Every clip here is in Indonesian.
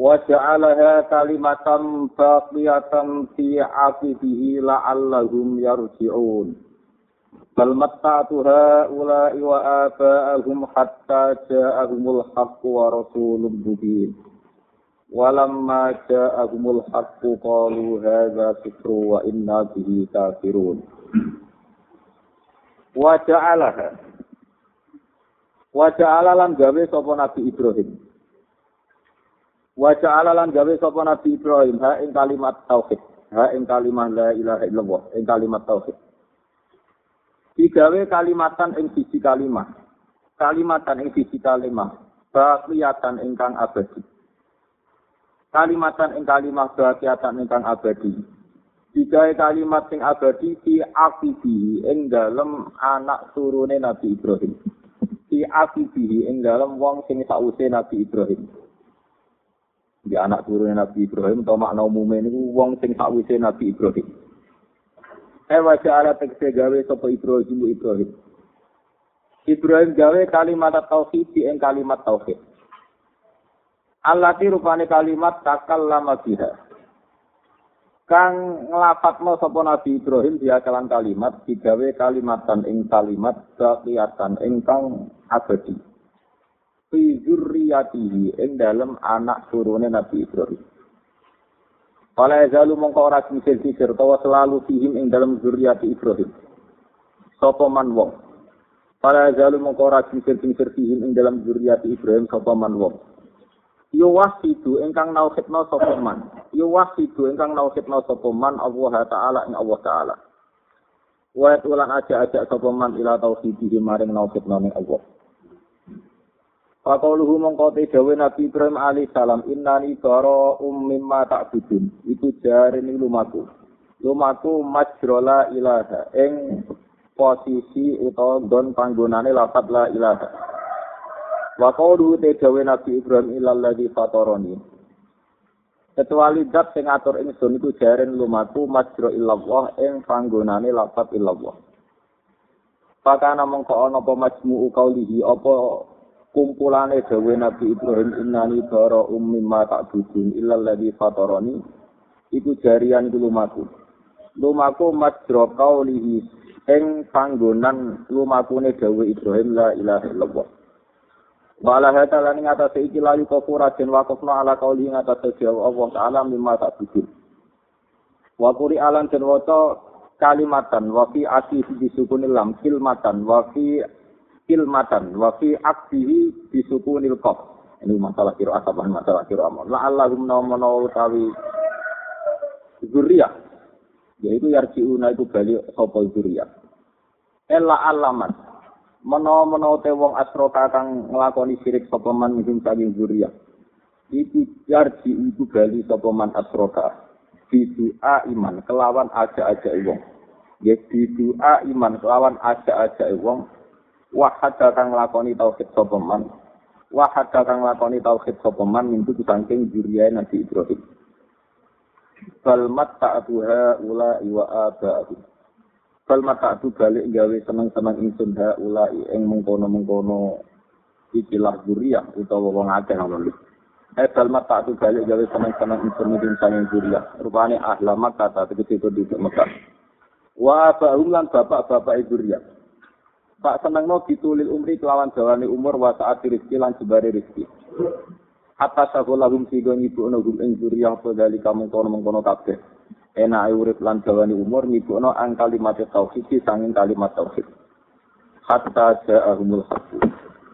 waja'alaha kalimatan baqiyatan fi aqibihi la'allahum yarji'un. Bal matta'tuha ula'i wa aba'ahum hatta ja'ahumul haqqu wa rasulun mubin. Walamma ja'ahumul haqqu qalu hadza sifru wa inna bihi kafirun. Waja'alaha. Waja'ala lan gawe sapa Nabi Ibrahim. Wa ja'ala lan gawe sapa Nabi Ibrahim ha ing kalimat tauhid, ha ing kalimat la ilaha illallah, ing kalimat tauhid. Digawe kalimatan ing sisi kalimat. Kalimatan ing sisi kalimat, baqiyatan ingkang abadi. Kalimatan ing kalimat baqiyatan ingkang abadi. Digawe kalimat sing abadi di akibi ing dalem anak turune Nabi Ibrahim. Di akibi ing dalem wong sing sause Nabi Ibrahim. Di anak turunnya Nabi Ibrahim atau makna umumnya ini wong sing sakwise Nabi Ibrahim. Eh wajah ala tegese gawe sapa Ibrahim Ibrahim. Ibrahim gawe kalimat tauhid di kalimat tauhid. Allah rupane kalimat takal biha. Kang ngelapatno sapa Nabi Ibrahim kalan kalimat digawe kalimatan ing kalimat kelihatan ingkang abadi. Fi zurriyatihi ing dalem anak turune Nabi Ibrahim. Wala yazalu mongko ora kisir-kisir utawa selalu fihim ing dalem zurriyati Ibrahim. Sapa man wong. Wala yazalu mongko ora kisir-kisir fihim ing dalem zurriyati Ibrahim sapa man wong. Yo wasidu ingkang nauhidna sapa man. Yo wasidu ingkang nauhidna sapa man Allah taala ing Allah taala. Wa ulan aja-aja sapa man ila tauhidihi maring nauhidna ning Allah. Fakauluhu mongkote dawe Nabi Ibrahim alaihi salam innani bara ummimma ta'budun. Iku jare ning lumaku. Lumaku majrola ilaha. Ing posisi utawa don panggonane lafat la ilaha. Wa qauluhu te dawe Nabi Ibrahim ilal ladzi fatarani. Kecuali dat sing atur ingsun iku jare lumaku majro illallah ing panggonane lafat illallah. Pakana mongko ana apa majmu'u kaulihi apa kumpulane dawe Nabi Ibrahim innani bara ummi ma ta'budun illa alladhi fatarani. Iku jarian iku lumaku. Lumaku majra qaulihi ing panggonan lumakune dawe Ibrahim la ilaha illallah. Wala hata lan ing atase iki layu kafura den wakofna ala kauli ing atase jawa Allah taala mimma ta'budun. Wa quri alan den waca kalimatan wa fi asih disukunil lam kilmatan wa fi kilmatan wa fi aksihi bisukunil qaf ini masalah kira asaban masalah kira amon. La allahum nomono utawi zuriyah. Yaitu yarjiuna itu bali sapa zuriyah. Ella alaman meno-meno te wong asroka kang nglakoni sirik sapa man minum saking zuriyah. Iku yarji iku bali sapa man asroka. Bidua iman kelawan aja-aja wong. Ya bidua iman kelawan aja-aja wong wahad kang lakoni tauhid sapa man? Wahad kang lakoni tauhid sapa man mintu saking juriyae Nabi Ibrahim. Bal matta'tuha ula wa aba'u bal matta'tu balik gawe seneng-seneng ingsun ha ula ing mengkono-mengkono ikilah juriyah utawa wong akeh ngono Eh dalmat tak tu balik gawe seneng-seneng ingsun ing saking juriyah rupane ahlamat kata tegese kudu Mekah. Wa ba'um lan bapak-bapak ibu riyah Tak senengno ditulil umri kelawan jawane umur wa saat rezeki lan jebare rezeki. Hatta sakola hum sigo nyibukno hum ing zuriyah apa dari kamu kono mengkono kabeh. Enak urip lan jawane umur nyibukno ang kalimat tauhid sanging kalimat tauhid. Hatta ja'ahumul haqq.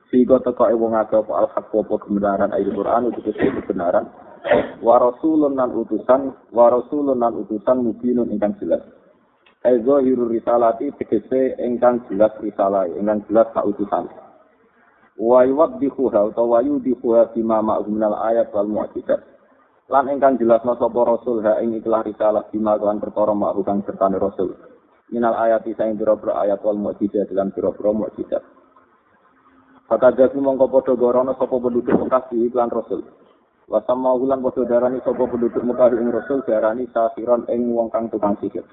Sigo teko wong agak apa al haqq apa kebenaran ayat Quran itu kebenaran. Wa rasulun lan utusan, wa rasulun lan utusan mubinun ingkang jelas. Ezo hiru risalati tegese engkang jelas risalah, engkang jelas kautusan. Wa yuwad dikuha atau wa yudikuha bima ma'uminal ayat wal mu'ajizat. lan ingkang jelas sapa rasul ha ing ikhlas risalah bima kan perkara makrukan sertane rasul minal ayati saing pira-pira ayat wal mukjizat lan pira-pira mukjizat Fakadatu mongko padha gorono sapa penduduk Mekah iklan Rasul. Wasama ulan padha darani sapa penduduk Mekah ing Rasul darani safiron ing wong kang tukang sihir.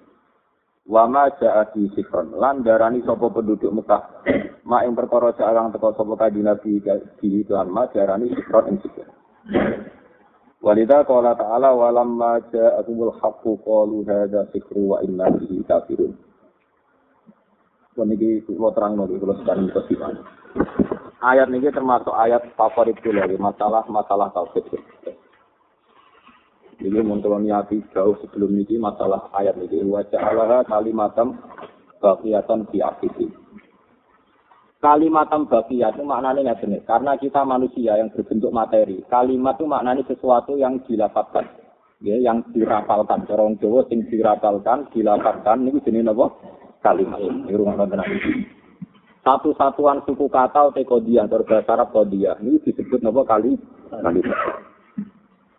Wama ja'ati sihron lan darani sapa penduduk Mekah. Ma ing perkara jarang teko sapa kanjeng Nabi di iklan ma darani sihron ing sihir. Walida qala ta'ala walamma ja'atumul haqqu qalu hadza sikru wa inna bihi kafirun. Waniki kula terangno kula sekarang kesimpulan. ayat ini termasuk ayat favorit lagi masalah masalah tauhid. Ini muncul niati jauh sebelum ini masalah ayat ini wajah Allah kalimatam bakiatan di akhirat. Kalimatam bakiyat itu maknanya nggak. Karena kita manusia yang berbentuk materi. Kalimat itu maknanya sesuatu yang dilapatkan. Ya, yang dirapalkan. Orang Jawa yang dirapalkan, dilapatkan. Ini jenis apa? Kalimat. Ini rumah tenang satu satuan suku kata atau kodia atau bahasa Arab kodia ini disebut nama kali kalimat.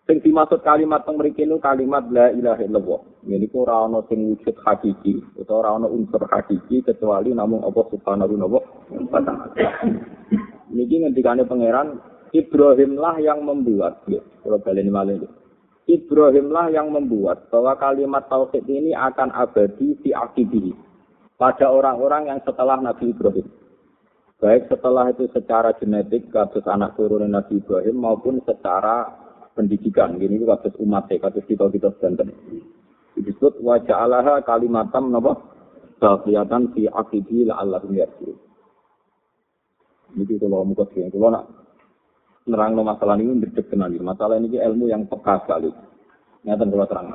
Sing dimaksud kalimat teng mriki kalimat la ilaha illallah. Ini ku ora ana sing wujud hakiki utawa ora ana unsur hakiki kecuali namung apa subhanahu wa ta'ala. Niki ngendikane pangeran Ibrahimlah yang membuat, ya, kalau baleni malih. Ibrahimlah yang membuat bahwa kalimat tauhid ini akan abadi di akibi pada orang-orang yang setelah Nabi Ibrahim. Baik setelah itu secara genetik kasus anak turun Nabi Ibrahim maupun secara pendidikan. Gini itu kasus umat ya, kasus kita kita sedang Disebut wajah Allah kalimatam napa kelihatan fi akibi la Allah yarji. Ini kalau muka sih, kalau nak nerang masalah ini berdek kenali. Masalah ini ilmu yang peka sekali. Nyata kalau terang.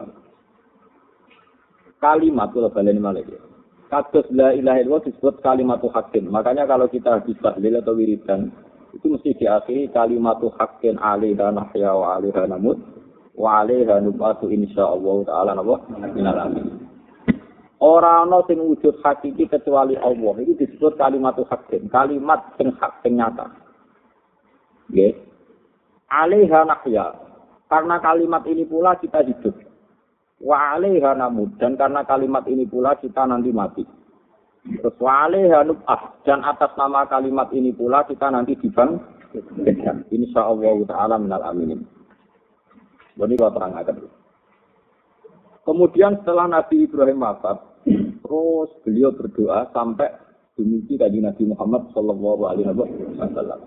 Kalimat kalau balen malah ya. Kados la ilaha illallah disebut kalimatu hakin. Makanya kalau kita habis tahlil atau wiridan, itu mesti diakhiri kalimatu hakin alaiha nahya wa alaiha namut wa alaiha nubatu insyaallah taala napa minal amin. Ora ana sing wujud hakiki kecuali Allah. Ini disebut kalimatu hakin, kalimat sing hak sing nyata. Nggih. Nahya. Karena kalimat ini pula kita hidup. Wa alaiha namud dan karena kalimat ini pula kita nanti mati. Terus wa alaiha nub'ah dan atas nama kalimat ini pula kita nanti dibangkitkan. Insyaallah taala minal aminin. Ini kalau terang akan. Kemudian setelah Nabi Ibrahim wafat, terus beliau berdoa sampai demikian tadi Nabi Muhammad Shallallahu Alaihi Wasallam.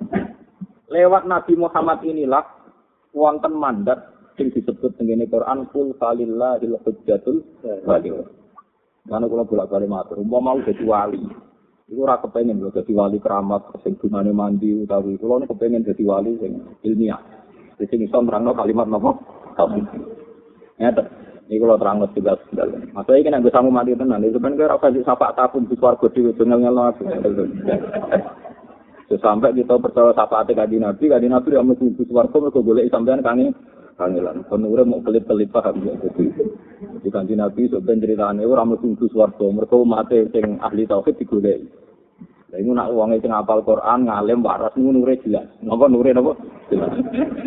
Lewat Nabi Muhammad inilah wonten mandat sing disebut tengene Quran kul falillahil hujjatul baligh. Mana kula bolak-balik matur, umpama mau dadi wali. Iku ora kepengin lho dadi wali keramat sing dunane mandi utawi kula nek kepengin dadi wali sing ilmiah. Sing iso nerangno kalimat napa? Tauhid. Ngeten. Ini kalau terang lo juga Maksudnya ini kan samu mati tenan. Itu kan kira kasih sapa tapun di suarga di ngel ngel aku. Sampai kita percaya sapa ate kadi nabi, kadi nabi yang mesti di suarga mereka boleh sampean kangen kangelan. Penure mau pelit-pelit paham ya. Jadi, di kanji Nabi sebenarnya ceritanya orang mesti untuk suarga. Mereka mati yang ahli tauhid digulai. Lah iku nak wong sing apal Quran ngalim waras ngono nure jelas. Napa nure napa? Jelas.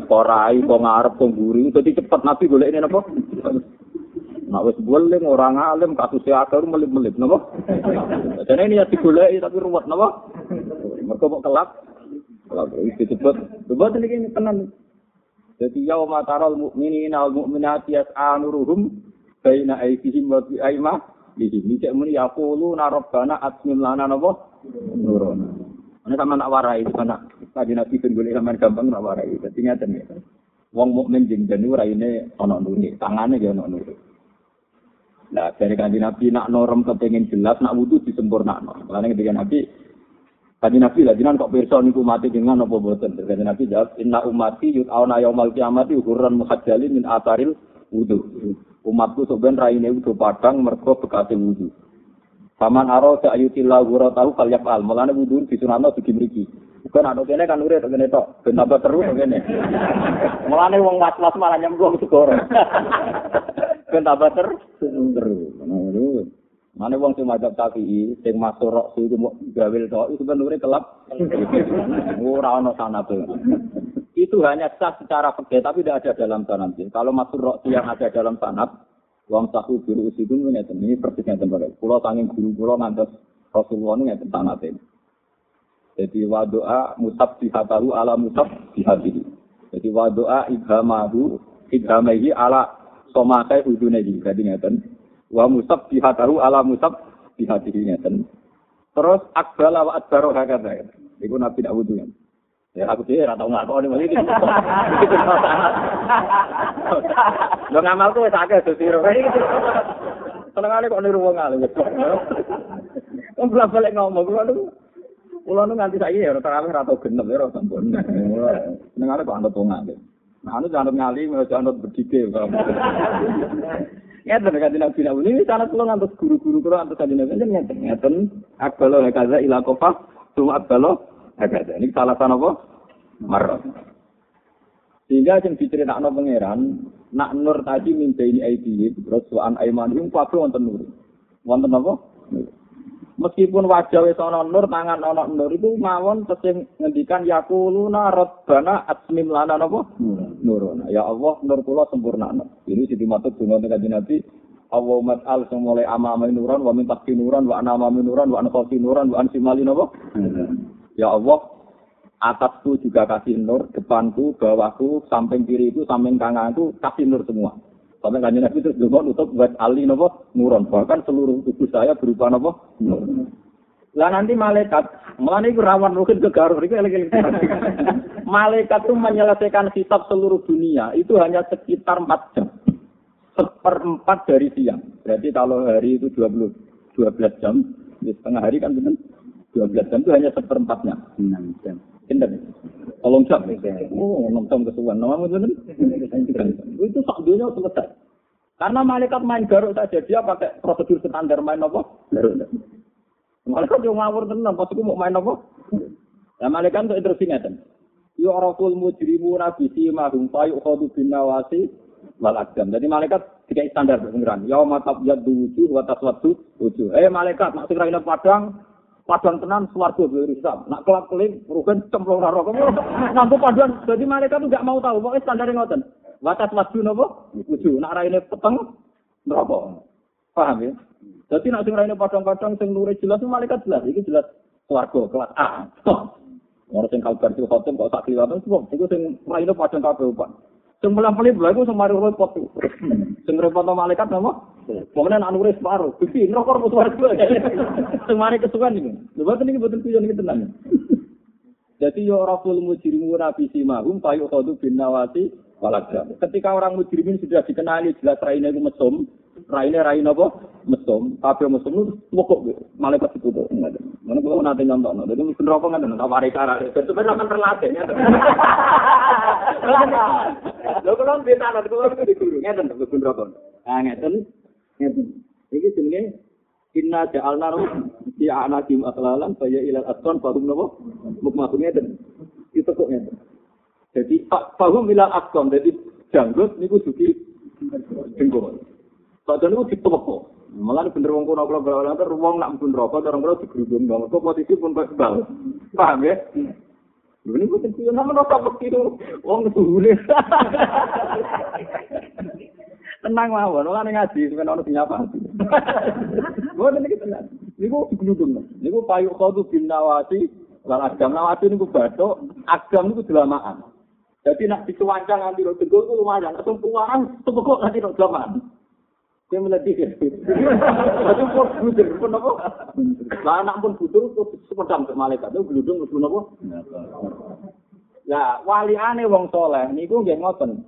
Korai kok ngarep kok mburi dadi cepet Nabi golek ini napa? Nak wis boleh orang alim kasus akar melip-melip napa? Dan ini ya digoleki tapi ruwet napa? Mereka kok kelap. Kelap itu cepet. Coba ini tenan. Jadi yaum taral mu'minina wal mu'minati yas'a nuruhum baina aydihim wa bi aymah iki muni yaqulu na rabbana atmim lana napa nuruna. Ana sampean nak warai mana tadi nabi ben golek sampean gampang nak warai. Dadi ngaten ya. Wong mukmin jeng jenu raine ana nuri, tangane ya ana nuri. Nah, dari kanji Nabi nak norm kepengen jelas, nak wudhu disempurnakno. Karena ketika Nabi Kaji Nabi jinan kok pirsa niku mati dengan apa boten? Kaji Nabi jawab, Inna umati yut'auna yaumal kiamati ukuran muhajjalin min ataril wudu. Umatku sebenarnya raine wudu padang mergo bekate wudu. Paman aro sa'ayutillah gura tahu kalyak al. Mulane wudu disunatno dugi mriki. Bukan ada kene kan urip kene tok, ben tambah terus kene. Mulane wong was-was malah nyemplung segoro. ben terus. Terus. Mana wong sing mazhab Syafi'i sing masuk rok sing gawe tok itu ben urip kelap. Ora ana sanabe. itu hanya sah secara fikih tapi tidak ada dalam sanad. Kalau masuk roksi yang ada dalam sanad, wong sahu biru usidun ini ini persis ngeten bae. Kula sanging guru kula ngantos Rasulullah ngeten sanate. Jadi wa doa musab dihatahu ala musab dihatihi. Jadi wa doa ibhamahu ibhamahi ala somakai udunehi. Jadi ngeten. Wa musab dihatahu ala musab dihatihi ngeten. Terus akbala wa adbaro hakata. Iku Nabi tidak wudu kan. Ya aku sih ora tau ngakoni mesti iki. Lo ngamal tuh wis akeh dosiro. Senengane kok niru wong alim. Wong balik ngomong kula niku kula niku nganti saiki ya ora terawih ora tau genep ya ora sampun. Senengane kok anut wong. Nah, anu jangan ngali, jangan berdike. Ya tenan kanjeng Nabi Nabi ini sangat kula ngantos guru-guru kula ngantos kanjeng Nabi ngeten ngeten akbalo hakaza ila kofa cuma akbalo hakaza. Ini salah satu apa? Marot. Sehingga yang diceritakan pangeran, nak nur tadi mimpi ini ID, terus suan aiman itu kabeh wonten nur. Wonten apa? Meskipun wajah wis ana nur, tangan ana nur itu mawon tesih ngendikan yaquluna rabbana atmim lana napa? Nuruna. Ya Allah, nur kula sempurna. Ini sing dimaksud donga kanjeng Nabi Allahumma al sing mulai amama nuran wa min nuran wa anama nuran wa anqasi nuran wa ansimali napa? Ya Allah, atasku juga kasih nur, depanku, bawahku, samping kiriku, samping kananku kasih nur semua. Sampai kanjeng Nabi terus dungo nutup buat ali nopo nuron. Bahkan seluruh tubuh saya berupa nopo. Lah nanti malaikat, malah ini rawan mungkin ke Garut, ini eling Malaikat itu menyelesaikan kitab seluruh dunia, itu hanya sekitar 4 jam. Seperempat dari siang. Berarti kalau hari itu 20, 12 jam, di setengah hari kan benar 12 jam itu hanya seperempatnya. 6 jam. Pinter. Tolong jam. Oh, 6 jam kesuwan. Nama benar Itu sak dunia selesai. Karena malaikat main garuk saja, dia pakai prosedur standar main apa? Garuk. Malaikat yang ngawur tenan, pas mau main apa? Ya malaikat untuk interview ngeten. Ya rakul mujrimu nabi simahum fayu khodu bin nawasi wal. Jadi malaikat tiga standar pengiran. Ya matab yad wujuh wa taswadu wujuh. Eh malaikat nak sing raine padang padang tenan swarga berisam. Nak kelap keling rugen cemplung raro. Nampu paduan. Jadi malaikat tuh gak mau tahu. Pokoknya standar ngoten. Watas wadu napa? Wujuh. Nak raine peteng neraka. Paham ya? Jadi nak sing raine padang-padang sing nure jelas itu malaikat jelas. Iki jelas swarga kelas A. Orang sing kabar itu khotim kok tak kliwatan sebab iku sing raine padang kabeh upan. sing pulang paling bulan itu semari repot sing repot malaikat nama pokoknya anak nuris separuh. Tapi ngerokok mau suara dua semari kesukaan ini. Coba tuh nih betul tujuan kita nanya jadi yo rafulmu mujirimu nabi simahum payu kau bin nawati walagam. Ketika orang mujrimin sudah dikenali jelas raine iku mesum, raine raine apa? Mesum, kabeh mesum itu mokok malaikat itu tuh. Mana kalau nanti nyontokno. Jadi mungkin rokok kan ada tawari cara. Itu benar kan terlatih ya. Lho kalau beta nanti kalau di guru ngeten mungkin rokok. Ah ngeten. Ngeten. Iki jenenge Inna ja'alna di anakim aklalan saya ilal asqan fahum napa mukmakum ngeten. Itu kok ngeten. Jadi fahum ilal asqan jadi janggut niku suki jenggot. Padahal niku ditepok. Malah bener wong kono kula berawal ter wong nak pun rokok orang kula digerudung banget kok posisi pun bal. Paham ya? Lha niku ten kuwi nama rokok begitu wong suhule. Tenang mawon, ora ngaji sampeyan ono dinyapa. Mboten iki tenang. Niku digerudung. Niku payu khodu bin nawati lan agam nawati niku bathuk, agam niku delamaan. Jadi nak dicuancang nanti lo tegur itu lumayan. Langsung pulang, tepuk nanti lo delapan. Dia meledih. Jadi pun budur, pun apa? Lah anak pun budur, sepedang ke malaikat. Itu geludung, pun apa? Lah, wali aneh wong soleh. Niku nggak ngoten.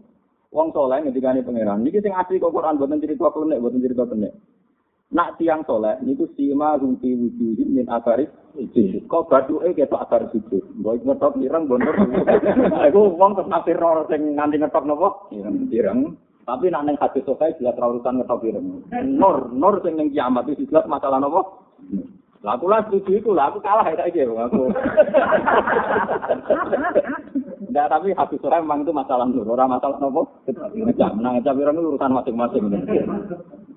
Wong soleh ngetikane pangeran. Niki sing asli kok Quran boten cerita klenek, boten cerita klenek. Nak tiang soleh niku sima rumpi wujuhin min akaris sujud. Kok baduke ketok akar sujud. Mbok ngetok ireng bener. Iku wong terus nafsir sing nganti ngetok napa? Ireng. Tapi nak ning hadis sokai jelas urusan ngetok ireng. Nur, nur sing ning kiamat itu jelas masalah napa? Lah aku lah setuju iku lah aku kalah ya iki aku. Enggak, tapi habis sore memang itu masalah nur, orang masalah nopo. Ngecap, nah ngecap ireng itu urusan masing-masing.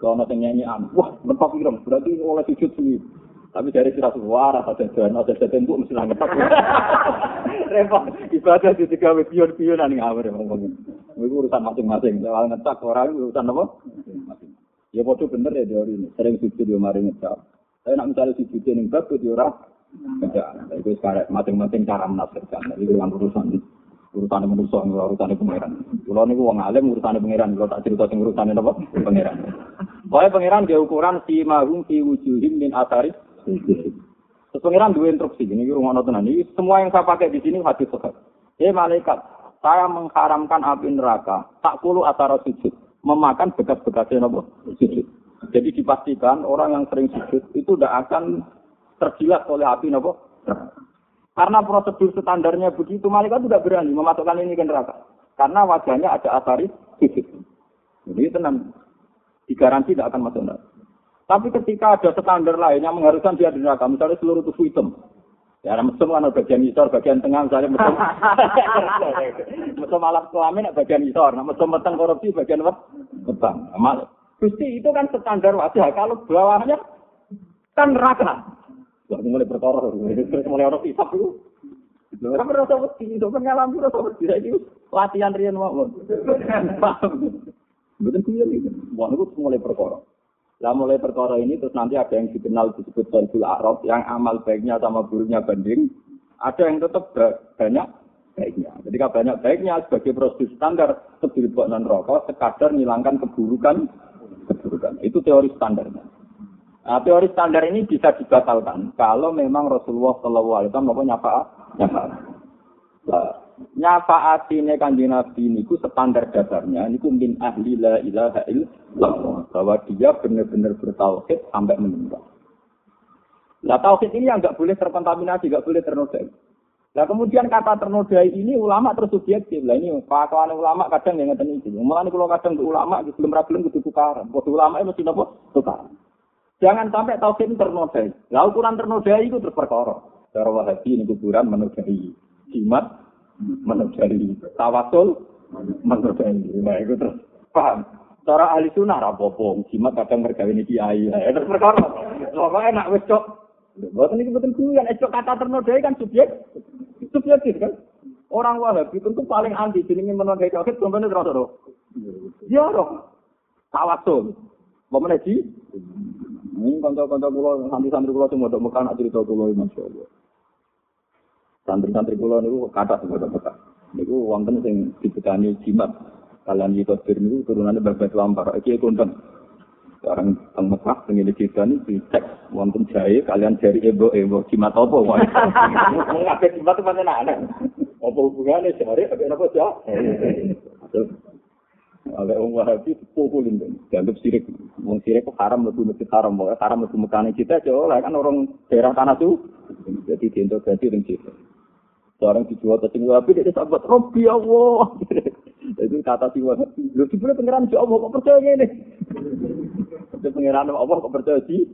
Kalau nanti nyanyian, wah, mentok ireng, berarti oleh sujud sih. Tapi dari kira suara ada jalan ada jalan bu mesti nangkep. Repot ibadah di tiga pion pionan ngawur ngomong. Itu urusan masing-masing. Soal ngetak orang urusan apa? Ya bodoh bener ya teori ini. Sering sujud ya mari ngetak. Tapi nak misalnya sujud yang bagus ya ora. Tidak. Itu sekarang masing-masing cara menafsirkan. Dengan urusan urusan manusia, urusan pangeran. Kalau niku wong alim urusan pangeran, kalau tak cerita sing urusan apa? Pangeran. Pokoknya pangeran dia ukuran si mahum si wujuhim min asari Terus pengiran dua instruksi, ini rumah tenan. Ini semua yang saya pakai di sini hadis sahih. Eh malaikat, saya mengharamkan api neraka, tak puluh atara sujud, memakan bekas-bekasnya nopo sujud. Jadi dipastikan orang yang sering sujud itu tidak akan terjilat oleh api nopo. Karena prosedur standarnya begitu, malaikat tidak berani memasukkan ini ke neraka. Karena wajahnya ada asari sujud. Jadi tenang, digaransi tidak akan masuk neraka. Tapi ketika ada standar lain yang mengharuskan dia di neraka, misalnya seluruh tubuh hitam, Ya, mesum kan bagian isor, bagian tengah misalnya mesum. mesum alat kelamin bagian isor, nah mesum meteng korupsi bagian apa? Betang. Nah, Gusti itu kan standar wajah, kalau bawahnya kan neraka. Wah, mulai berkoror, mulai orang hisap itu. Kamu rasa wedi, itu pengalaman rasa wedi, itu latihan rian mau. Paham? Betul kuya ini, wah itu mulai berkoror. Nah mulai perkara ini terus nanti ada yang dikenal disebut Solbul Arab yang amal baiknya sama buruknya banding. Ada yang tetap banyak baiknya. Ketika banyak baiknya sebagai prosedur standar sebelum non rokok sekadar menghilangkan keburukan keburukan. Itu teori standarnya. Nah, teori standar ini bisa dibatalkan kalau memang Rasulullah Shallallahu Alaihi Wasallam nyapa nyapa. Nah, nyafaatine kanjeng Nabi niku standar dasarnya niku min ahli la ilaha illallah bahwa dia benar-benar bertauhid sampai meninggal. Lah tauhid ini yang nggak boleh terkontaminasi, nggak boleh ternodai. Nah kemudian kata ternodai ini ulama terus subjektif. Lah ini pakaian ulama kadang yang ngeten iki. Mulane kalau kadang ulama belum ra gelem kudu tukaran. Kudu ulama mesti napa? Tukaran. Jangan sampai tauhid ternodai. Lah ukuran ternodai itu terus perkara. Cara Wahabi ini kuburan menodai. Jimat menodai tawasul menodai. Nah itu terus. Paham? Cara ahli sunnah jimat kadang mergawe ini kiai. Ya terus perkara. Pokoknya enak wis cok? Buatan ini betul yang esok kata ternodai kan subjek subjektif kan? Orang wahabi tentu paling anti jenenge menodai tauhid kemudian terus ya dong tawasul. Bagaimana sih? Ini kantor-kantor pulau, santri-santri pulau semua, dok mekan cerita pulau, masya Allah. Santri-santri kula niku kata semoga kata. Niku wonten sing dibekani jimat. Kalian itu bir niku turunannya babak lampar. Iki konten. Sekarang teng Mekah teng kita ini dicek wonten jahe kalian jari ebo ebo jimat apa wae. Ngapa jimat itu mana anak? Apa hubungannya jari apa apa sih? Oleh orang Wahabi pukulin dong, dianggap sirik. Wong sirik kok haram lebih masjid haram, pokoknya haram lebih mekane kita, coba kan orang daerah tanah tuh, jadi diintegrasi dengan kita. Seorang dijual ke sing wabi, dia sahabat, Robbi Allah. Itu kata si wabi. Lu sebenarnya pengiran si Allah, kok percaya ini? Itu pengiran Allah, kok percaya si?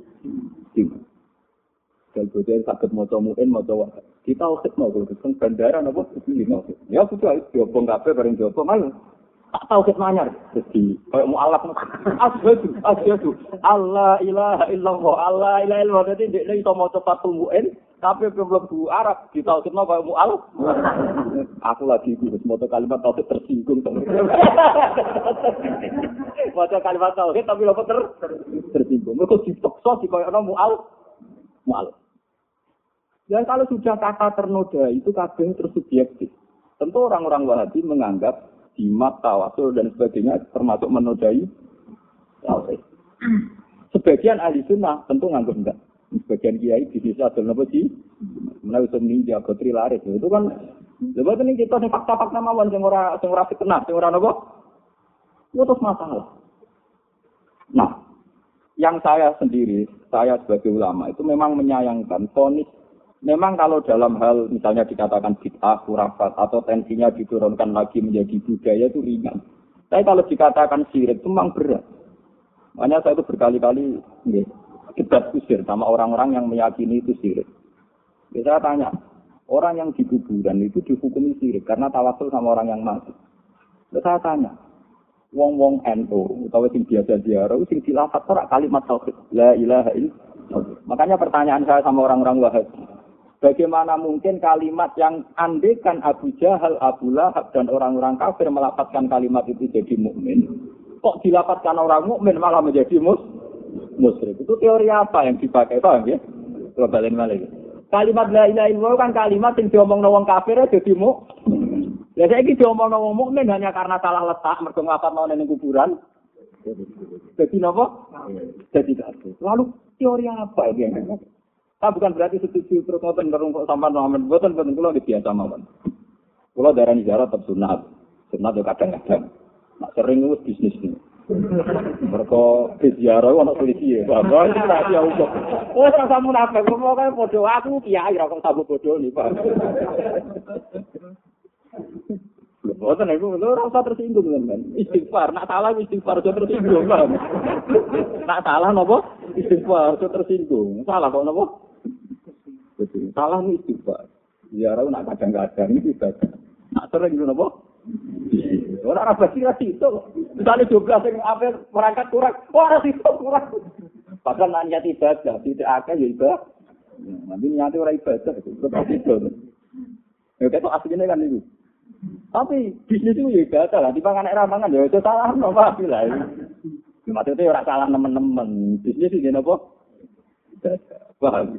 Dan bocah sakit mau muin, mau coba. Kita ukit mau, kita bandara, apa? Ya sudah, diobong kafe, bareng diobong, malah. Tak tahu kita manyar. Jadi kayak mualaf. Asyhadu asyhadu Allah ilaha illallah Allah ilaha illallah. Jadi dia itu mau cepat tumbuhin tapi belum bu Arab. Di tahu kita kayak aku lagi itu mau kalimat tauhid tersinggung mau kalimat tauhid tapi lo ter tersinggung. Mereka dipaksa di kayak orang mualaf. Mualaf dan kalau sudah kata ternoda itu kadang tersubjektif tentu orang-orang Wahabi menganggap jimat, tawasul dan sebagainya termasuk menodai tauhid. Sebagian ahli sunnah tentu nganggap enggak. Sebagian kiai di desa ada apa sih? Mana bisa ninja gotri laris itu kan. Coba ini kita nih fakta-fakta mawon yang ora fitnah, yang ora nopo. Itu terus masalah. Nah, yang saya sendiri, saya sebagai ulama itu memang menyayangkan fonis Memang kalau dalam hal misalnya dikatakan bid'ah, kurafat, atau tensinya diturunkan lagi menjadi budaya itu ringan. Tapi kalau dikatakan sirik itu memang berat. Makanya saya itu berkali-kali ya, debat kusir sama orang-orang yang meyakini itu sirik. Ya, saya tanya, orang yang di kuburan itu dihukumi sirik karena tawasul sama orang yang mati. Ya, saya tanya, wong-wong NU atau sing biasa ziarah sing dilafat ora kalimat tauhid la ilaha illallah Makanya pertanyaan saya sama orang-orang Wahabi. Bagaimana mungkin kalimat yang andekan Abu Jahal, Abu Lahab, dan orang-orang kafir melapatkan kalimat itu jadi mukmin? Kok dilapatkan orang mukmin malah menjadi mus musyrik? Itu teori apa yang dipakai? Paham ya? Coba balik. Kalimat la ilaha illallah kan kalimat yang diomong wong kafir jadi mukmin. Ya saya ini diomong wong mukmin hanya karena salah letak mergo ngafat mau ning kuburan. Jadi napa? Jadi kafir. Lalu teori apa ini Nah, bukan berarti setuju terus ngoten ngerung kok sampean Muhammad boten boten kula biasa mawon. Kula darani ziarah tetep sunat. Sunat yo kadang-kadang. Nak sering wis bisnis ini. Mereka di ziarah ono polisi ya. Bapak itu rahasia hukum. Oh, rasa munafik. Kok kayak bodoh aku kiai ra kok sabuk bodoh nih, Pak. Boten iku lho ora usah tersinggung kan. Istighfar, nak salah istighfar aja tersinggung, Pak. Nak salah napa? Istighfar aja tersinggung. Salah kok napa? Jadi salah nih istighfar. Ziarah nak kadang-kadang ini ibadah. Nak sering itu napa? Orang Arab basi ra itu. Misalnya 12 yang apa merangkat kurang, wah ra itu kurang. Padahal nak niat ibadah, tidak akeh ya ibadah. Nanti niatnya orang ibadah, tetap itu. Ya kayak aslinya kan itu. Tapi bisnis itu ya ibadah lah, dipangan anak ramangan ya itu salah no Pak lah. Maksudnya orang salah teman-teman, bisnis itu apa? Paham?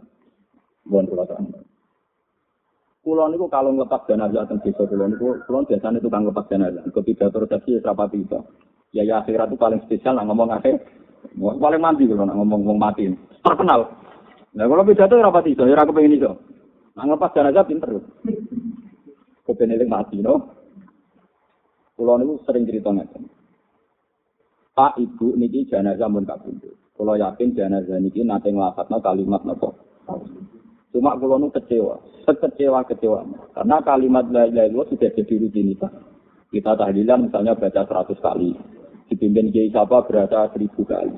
Bukan pulau terang. Pulau niku kalau ngelepas jenazah teng desa pulau niku, pulau biasanya tukang lepas jenazah. Ketika terjadi rapat itu, ya ya akhirat itu paling spesial lah ngomong akhir. Paling mandi kalau nak ngomong ngomong mati. Terkenal. Nah kalau pidato rapat itu, ya aku pengen itu. Nah ngelepas jenazah pinter. kepeneling mati no. Kulo niku sering cerita ngeten. Pak Ibu niki jenazah mun kabundut. Kulo yakin jenazah niki nate nglafadzno kalimat napa. Cuma kulo nu kecewa, sekecewa kecewa. Karena kalimat la ilaha illallah sudah jadi rutinitas. Kita tahlilan misalnya baca 100 kali. Dipimpin Kiai siapa berada 1000 kali.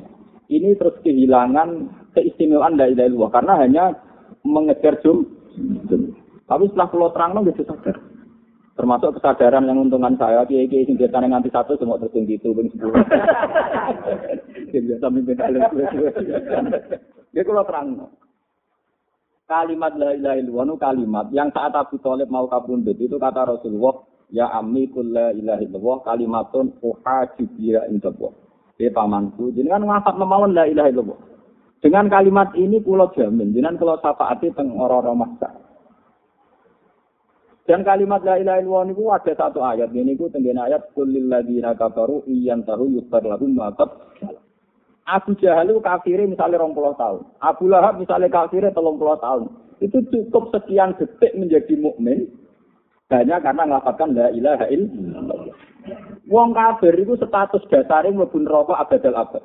Ini terus kehilangan keistimewaan la ilaha illallah karena hanya mengejar jum. Tapi setelah kulo terang gitu sadar. Termasuk kesadaran yang untungan saya, kiai kiai sing biasa nganti satu semua tertung gitu, bing sepuluh. Biasa mimpin alim Ya kalau terang. Kalimat la ilaha illallah kalimat yang saat Abu Thalib mau kabundut itu kata Rasulullah, ya ammi kul la ilaha illallah kalimatun uhaju biha indallah. Dia pamanku, jenengan ngafat memawon la ilaha illallah. Dengan kalimat ini pulau jamin, jenengan kalau syafaati teng orang-orang maksa. Dan kalimat la ilaha illallah niku ada satu ayat ini ku tenggen ayat kulil ladzina kafaru iyan tahu yusbar lahum ma Abu Jahal itu kafirnya misalnya 20 tahun. Abu Lahab misalnya kafirnya 30 tahun. Itu cukup sekian detik menjadi mukmin hanya karena melakukan la ilaha illallah. Wong kafir itu status dasarnya mlebu neraka abadal abad.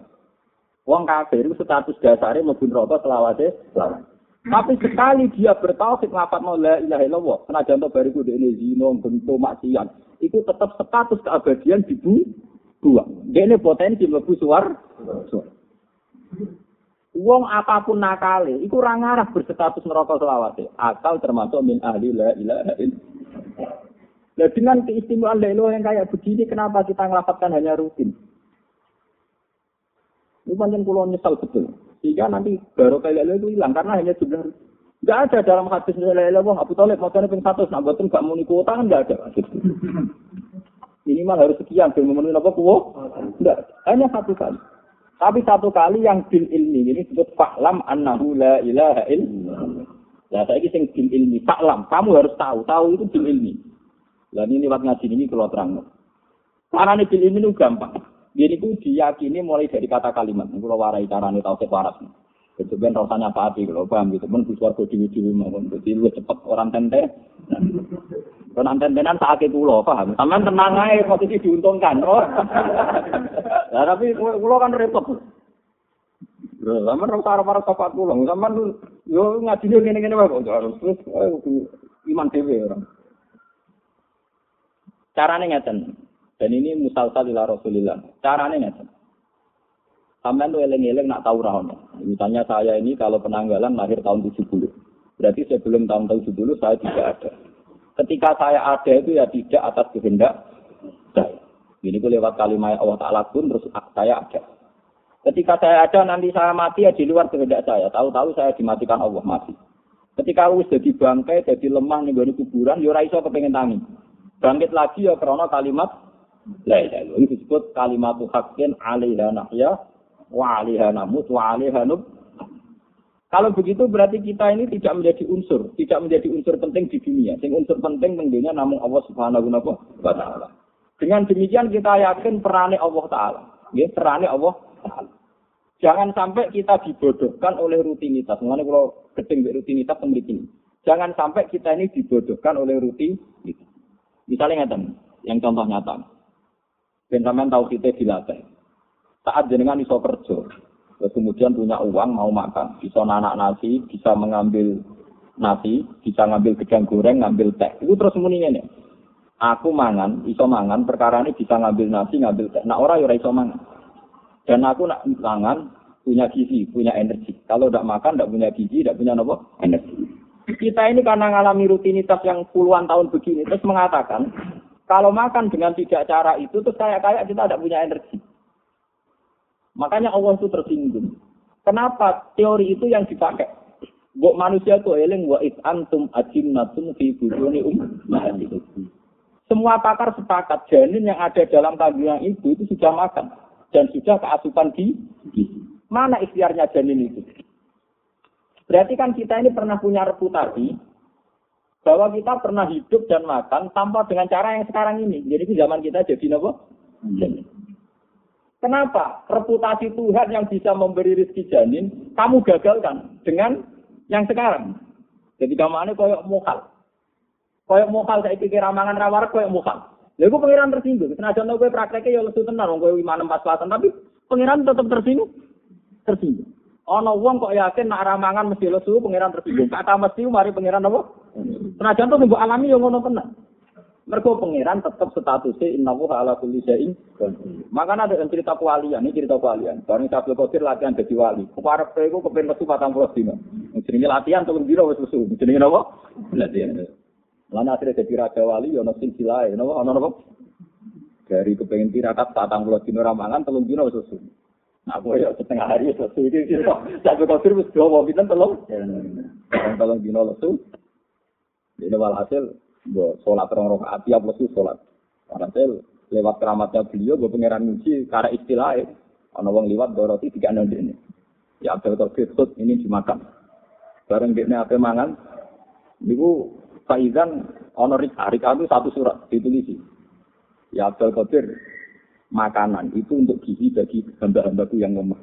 Wong kafir itu status dasarnya mlebu neraka selawase selawase. Tapi sekali dia bertauhid ngafat la ilaha illallah, senajan to bariku dene zina, bentuk maksiat, itu tetap status keabadian buang. Dene potensi mlebu suar. Wong apa pun nakale, iku ora ngarah berstatus neraka selawase, asal termasuk min ahli la ilaha. Nah, dengan keistimewaan la yang kayak begini, kenapa kita ngelafatkan hanya rutin? Ini panjang pulau nyesal betul. Sehingga nanti baru kayak itu hilang karena hanya jumlah Enggak ada dalam hadis ilaha illallah Abu Thalib motornya ping 100 nah gak muni kuota kan enggak ada. Minimal harus sekian belum memenuhi apa kuwo? Enggak, hanya satu kali. Tapi satu kali yang bil ilmi ini disebut fa'lam annahu la ilaha illallah. Nah, saya ini sing bil ilmi, fa'lam, kamu harus tahu, tahu itu bil ilmi. Dan ini lewat ngaji ini kalau terang. Karena bil ilmi itu gampang. Ini ku diyakini mulai dari kata kalimat. Kalau warai carane tau waras. Itu kan rasanya apa api kalau paham gitu. Pun bisa aku di video maupun jadi lu cepet orang tente. Orang tente kan tak aku loh paham. Taman tenang aja posisi diuntungkan. Oh, nah, tapi kulo kan repot. Lama orang karo-karo sahabat pulang. Lama yo ngaji ngene-ngene wae kok Harus terus eh, iman TV orang. Carane ngeten. Dan ini musalsal ila Rasulillah. Carane ngeten. Sampai tuh eleng-eleng nak tahu rahon. Misalnya saya ini kalau penanggalan lahir tahun 70. Berarti sebelum tahun 70 saya tidak ada. Ketika saya ada itu ya tidak atas kehendak saya. Ini lewat kalimat Allah Ta'ala pun terus saya ada. Ketika saya ada nanti saya mati ya di luar kehendak saya. Tahu-tahu saya dimatikan Allah mati. Ketika wis jadi bangkai, jadi lemah nih kuburan, yo raiso kepengen tangi. Bangkit lagi ya karena kalimat la ilaha. Ini disebut kalimat haqqin alaiha nahya wa alaiha namut wa. Kalau begitu berarti kita ini tidak menjadi unsur, tidak menjadi unsur penting di dunia. Sing unsur penting tentunya namun Allah Subhanahu wa taala. Dengan demikian kita yakin perannya Allah taala. Ya, perannya Allah taala. Jangan sampai kita dibodohkan oleh rutinitas. Mengenai kalau gedeng rutinitas ini. Jangan sampai kita ini dibodohkan oleh rutinitas. Misalnya ngeten, yang contoh nyata. Ben tahu kita dilatih. Saat jenengan iso kerja, terus kemudian punya uang mau makan, bisa nanak nasi, bisa mengambil nasi, bisa ngambil gedang goreng, ngambil teh. Itu terus nih. Aku mangan, iso mangan, perkara ini bisa ngambil nasi, ngambil teh. Nah orang ya iso mangan. Dan aku nak tangan punya gizi, punya energi. Kalau tidak makan, tidak punya gizi, tidak punya nopo energi. Kita ini karena mengalami rutinitas yang puluhan tahun begini, terus mengatakan, kalau makan dengan tidak cara itu, terus kayak kayak kita tidak punya energi. Makanya Allah itu tersinggung. Kenapa teori itu yang dipakai? Buat manusia itu eling wa it antum ajimnatum fi bujuni um Semua pakar sepakat janin yang ada dalam kandungan ibu itu sudah makan dan sudah keasupan di Mana ikhtiarnya janin itu? Berarti kan kita ini pernah punya reputasi bahwa kita pernah hidup dan makan tanpa dengan cara yang sekarang ini. Jadi zaman kita jadi apa? Janin. Kenapa? Reputasi Tuhan yang bisa memberi rezeki janin, kamu gagalkan dengan yang sekarang. Jadi ini koyok mokal. Koyok mokal saya pikir ramangan rawar koyok mokal. Lalu pengiran tersinggung. Senajan gue prakteknya ya lesu tenar, gue lima enam selatan, tapi pengiran tetap tersinggung. Tersinggung. Ono wong kok yakin nak ramangan mesti lesu, pengiran tersinggung. Kata mesti mari pengiran apa? Senajan tuh nunggu alami yang ngono tenar. Mereka pengiran tetap statusnya inna wa ala kulli syai'in Makanya ada yang cerita kewalian, ini cerita kewalian. Barang Abdul Qadir latihan jadi wali. Keparep itu kepengen lesu patang puluh dino. Jenenge latihan telung dino wis lesu. Jenenge apa? Latihan. Lan akhirnya jadi raja wali, ya ono sing silae, napa ono napa? Dari kepengen tirakat patang puluh dino ramangan, telung dino susu. Nah, aku ya setengah hari susu iki sih kok. Sampai kau terus dua mau pinten telung. Telung dino lesu. Ini walhasil, sholat orang rakaat tiap lesu sholat. Walhasil lewat keramatnya beliau, gue pangeran muji karena istilahnya. Ono wong liwat doroti tiga nol ini. Ya Abdul Qadir ini dimakan. Bareng dia apa mangan, niku Faizan ono rika, rika satu surat ditulis. Ya Abdul Qadir, makanan itu untuk gizi bagi hamba-hambaku yang lemah.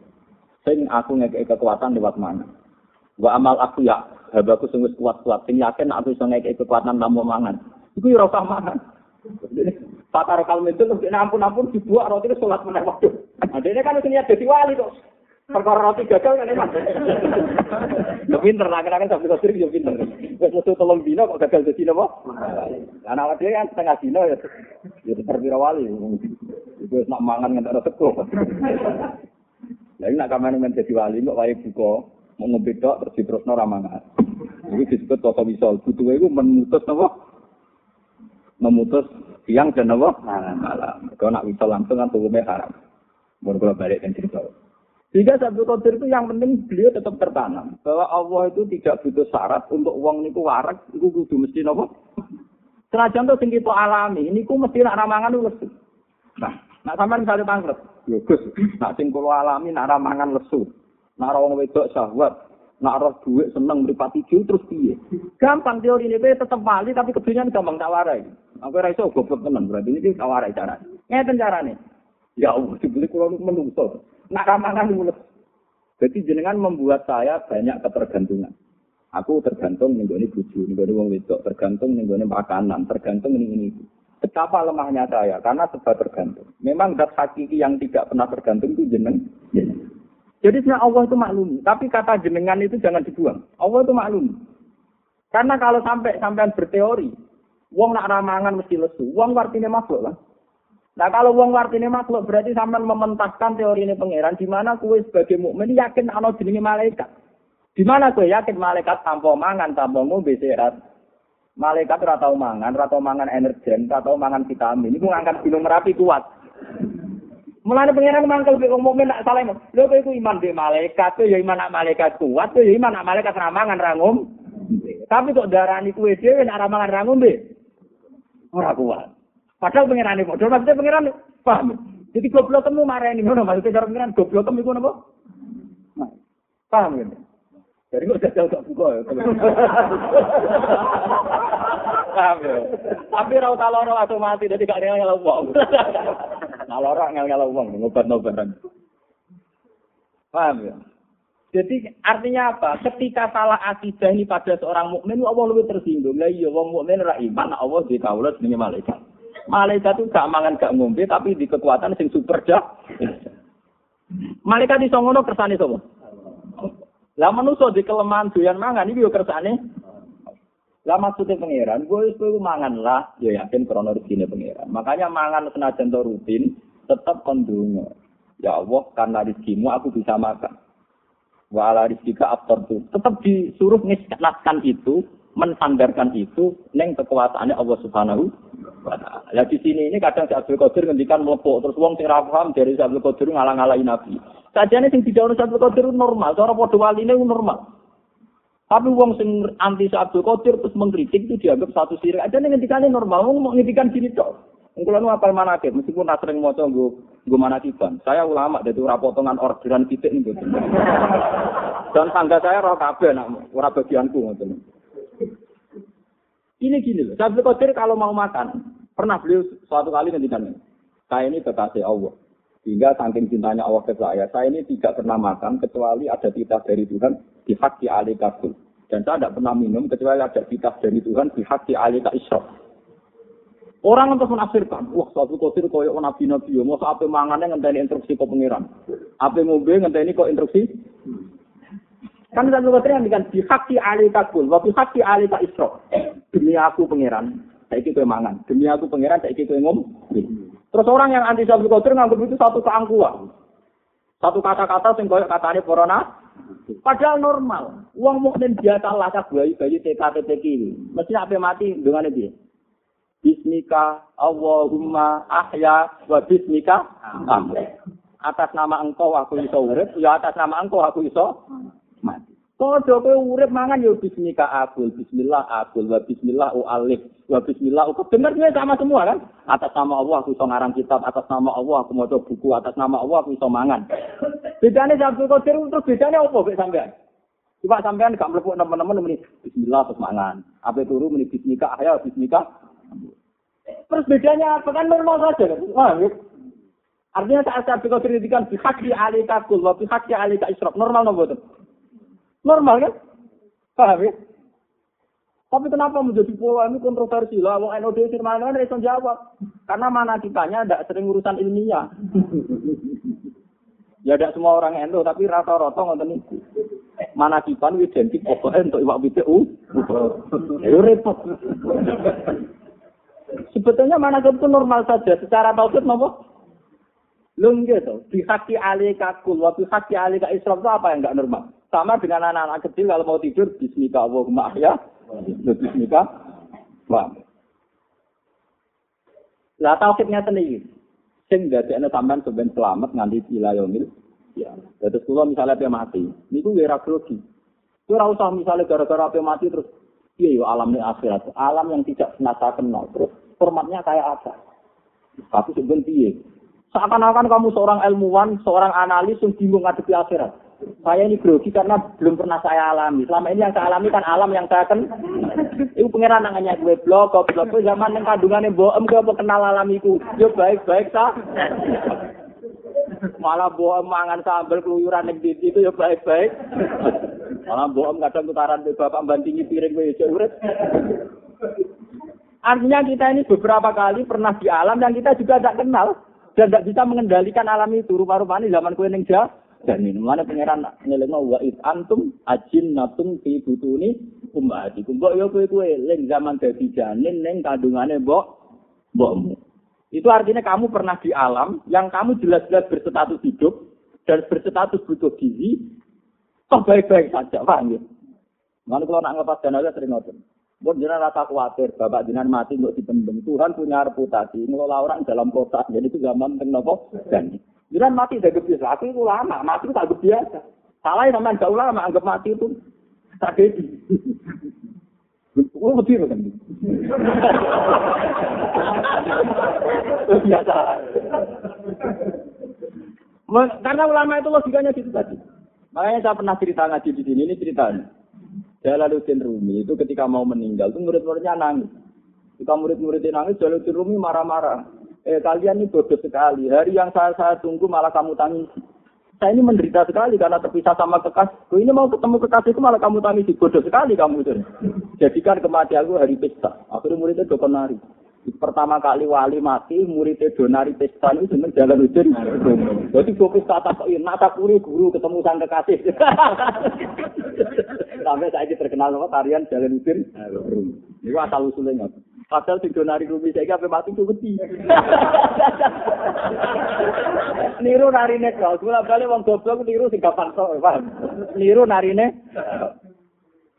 Sing aku ngekei kekuatan lewat mana? Wa amal aku ya, hambaku sungguh kuat-kuat. Sing yakin aku ngekei kekuatan tanpa mangan. Itu ya rasa mangan. Pakar kalem itu lebih ampun-ampun dibuat roti itu sholat meneh waktu. Ini kan niat jadi wali tuh. Perkara roti gagal kan emang. Yo pinter, lah sampai kau yo pinter. Wes metu tolong dino kok gagal dadi napa? Anak dia kan setengah dino ya. Ya terpira wali. Itu nak mangan ngentek teko. Lah nak kamane men dadi wali kok wae mau ngombe tok terus diterusno ra mangan. Iki disebut kota wisol. Butuhe iku memutus napa? Memutus siang dan napa? Malam. Kalau nak wisol langsung kan tuwume haram. Mun kula balik kan cerita. Sehingga satu Qadir itu yang penting beliau tetap tertanam. Bahwa Allah itu tidak butuh syarat untuk uang niku warak, itu kudu mesti nopo. Senajan tuh tinggi alami, ini ku mesti nak ramangan lesu. Nah, nak sampai misalnya tangkret, ya Gus, nak sing alami nak ramangan lesu. Nak rawang wedok syahwat, nak roh duit seneng meripati jauh terus piye. Gampang teori ini tetap wali tapi kebetulan gampang tak warai. Aku ora iso goblok tenan berarti ini tak warai cara. Ngeten carane. Ya Allah, dibeli kula menungso. nak ramangan mulut. Jadi jenengan membuat saya banyak ketergantungan. Aku tergantung nih gue buju, nih gue wong wedok, tergantung nih gue makanan, tergantung ini ini. Betapa lemahnya saya, karena sebab tergantung. Memang zat hakiki yang tidak pernah tergantung itu jeneng. jeneng. Jadi sebenarnya Allah itu maklum, tapi kata jenengan itu jangan dibuang. Allah itu maklum. Karena kalau sampai sampean berteori, wong nak ramangan mesti lesu, wong artinya makhluk lah. Nah kalau wong wartine makhluk berarti sampean mementaskan teori ini pangeran di mana kue sebagai mukmin yakin ana jenenge malaikat. Di mana kue yakin malaikat tanpa mangan tanpa ngombe sehat. Malaikat ora tau mangan, ora tau mangan energen, ora tau mangan vitamin. Iku ngangkat gunung Merapi kuat. Mulane pangeran mangkel nek wong mukmin nak salah. Lho kowe iku iman be malaikat, ya iman nak malaikat kuat, ya iman nak malaikat ramangan ra ngom. Tapi kok darani kuwe dhewe nak ramangan ra ngombe. Ora kuat. Padahal pangeran padha maksudnya pangeran paham. Jadi goblok temu marani ngono maksudnya cara pangeran goblok temu iku napa? Nah, Paham ya? Jadi kok jajal gak buka ya. Paham ya? Tapi ra utah loro atau mati dadi gak ngel wong. Nah loro ngel-ngel wong ngobat-ngobatan. Paham ya? Jadi artinya apa? Ketika salah akidah ini pada seorang mukmin, Allah lebih tersinggung. Lah iya, wong mukmin ra iman, Allah di kaulah jenenge malaikat. Malaikat itu gak mangan gak ngombe, tapi di kekuatan sing super dah. Malaikat iso ngono kersane sapa? Lah manusa di kelemahan doyan mangan iki yo kersane. Lah maksudnya pangeran, gue itu mangan lah, ya yakin krono rezeki pangeran. Makanya mangan senajan to rutin, tetap kondungo. Ya Allah, karena rezekimu aku bisa makan. Wa ala rizkika tuh. Tetap disuruh ngislatkan itu, mensandarkan itu, neng kekuasaannya Allah Subhanahu wa. Lah di sini ini kadang si Abdul Qadir ngendikan mlepuk terus wong sing ra paham dari si Abdul Qadir ngalang-alangi Nabi. Sajane sing didhawuhi Abdul Qadir normal, cara padha waline normal. Tapi wong sing anti Abdul Qadir terus mengkritik itu dianggap satu sirik. Aja nih ngendikane normal, wong mau ngendikan gini tok. Nu apal manakib, meskipun tak sering maca nggo nggo manakiban. Saya ulama dari ora potongan orderan titik nih Dan tangga saya roh kabeh nak ora bagianku ngoten. Ini gini loh, Abdul Qadir kalau mau makan, pernah beliau suatu kali ngendikan, saya ini kekasih Allah. Sehingga saking cintanya Allah ke saya, saya ini tidak pernah makan kecuali ada titah dari Tuhan di hak di alikatul. Dan saya tidak pernah minum kecuali ada titah dari Tuhan di hak di alika israf. Orang untuk menafsirkan, wah satu kotir koyo nabi nabi, mau apa mangannya ngenteni instruksi kok pangeran, apa ngombe ngenteni kok instruksi. Kan satu kotir yang dikatakan dihaki ali kakul, waktu haki ali tak isro. Demi aku pangeran, saya ikut mangan. Demi aku pangeran, saya ikut ngom. Terus orang yang anti satu kotir nganggap itu satu keangkuhan. Satu kata-kata sing koyo katanya corona. Padahal normal. Uang mukmin biasa lah bayi bayi TKT TK Mesti apa mati dengan dia. Bismika Allahumma ahya wa bismika amri. Atas nama engkau aku iso urip, ya atas nama engkau aku iso mati. Padha kowe urip mangan ya bismika akul, bismillah akul, wa bismillah alif, wa bismillah ukut. Dengarnya sama semua kan? Atas nama Allah aku iso ngarang kitab, atas nama Allah aku maca buku, atas nama Allah aku iso mangan. Bedane Abdul Qadir terus apa mek sampean? Coba sampean gak mlebu teman-teman muni bismillah terus mangan. Apa turu muni bismika ahya bismika Terus bedanya apa kan normal saja kan? Ya. Artinya saat berkata kritikan pihak di alika kul, pihak di alika israf. Normal nopo itu? Normal kan? Paham ya? Tapi kenapa menjadi pola ini kontroversi lah? Wong NOD firman kan reson jawab. Karena mana kitanya tidak sering urusan ilmiah. ya tidak semua orang NO, tapi rata-rata ngonten itu. Mana kita identik pokoknya untuk iwak bidek u. Ya repot. Sebetulnya mana itu normal saja. Secara tauhid nopo? Lung gitu. Bihaki alika kul, wa bihaki alika israf itu apa yang enggak normal? Sama dengan anak-anak kecil kalau mau tidur, bismika Allahumma ya. Bismika. Wah. Lah tauhidnya sendiri. Sing dadekne sampean sampean selamat nganti ilayomil. Ya. Terus kalau misalnya dia mati, niku nggih ra grogi. Ora usah misalnya gara-gara dia mati terus iya yo alam ini akhirat, alam yang tidak pernah saya kenal. Terus formatnya kayak apa. Tapi sebenarnya piye? Seakan-akan kamu seorang ilmuwan, seorang analis yang bingung ngadepi akhirat. Saya ini grogi karena belum pernah saya alami. Selama ini yang saya alami kan alam yang saya kan. Itu pengiran namanya gue blog, blog gue zaman yang kandungannya boem gue kenal alamiku. Yo baik-baik sah. Malah boem mangan sambal keluyuran yang itu ya baik-baik. Malah boem kadang tutaran bapak bantingi piring gue urip. Artinya kita ini beberapa kali pernah di alam yang kita juga tidak kenal dan tidak bisa mengendalikan alam itu. Rupa-rupa ini zaman kue neng dan ini mana pangeran ngeleng wa it antum ajin natum fi butuni ummati. Mbok yo kue kue leng zaman dadi janin neng kandungane mbok mbokmu. Itu artinya kamu pernah di alam yang kamu jelas-jelas berstatus hidup dan berstatus butuh gizi, toh baik-baik saja, paham ya? Mana kalau nak dana sering ngotot. Buat jenengan rasa khawatir, bapak jenengan mati untuk dipendem. Tuhan punya reputasi, ngelola orang dalam kota. Jadi itu zaman tentang nopo dan mati dari biasa. Aku itu lama, mati itu tak biasa. Salah sama gak ulama, anggap mati itu tragedi. Oh, betul kan? Biasa. Karena ulama itu logikanya gitu tadi. Makanya saya pernah cerita ngaji di sini, ini ceritanya. Jalaluddin Rumi itu ketika mau meninggal itu murid-muridnya nangis. Ketika murid-muridnya nangis, Jalaluddin Rumi marah-marah. Eh kalian ini bodoh sekali. Hari yang saya saya tunggu malah kamu tangisi. Saya ini menderita sekali karena terpisah sama kekasihku. Ini mau ketemu kekasihku malah kamu tangisi. Bodoh sekali kamu itu. Jadikan kematianku hari pesta. Akhirnya muridnya dokter nari. Pertama kali wali mati, muridnya donari pesta itu cuma jalan. Jadi gue pesta tak nata kuri guru ketemu sang kekasih. Sampai saya ini terkenal nama tarian jalan ujian. Ini asal usulnya. Padahal sing donari rumi saya apa mati tuh beti. niru narine kau, gula balik wong goblok niru sing gampang paham? Niru narine.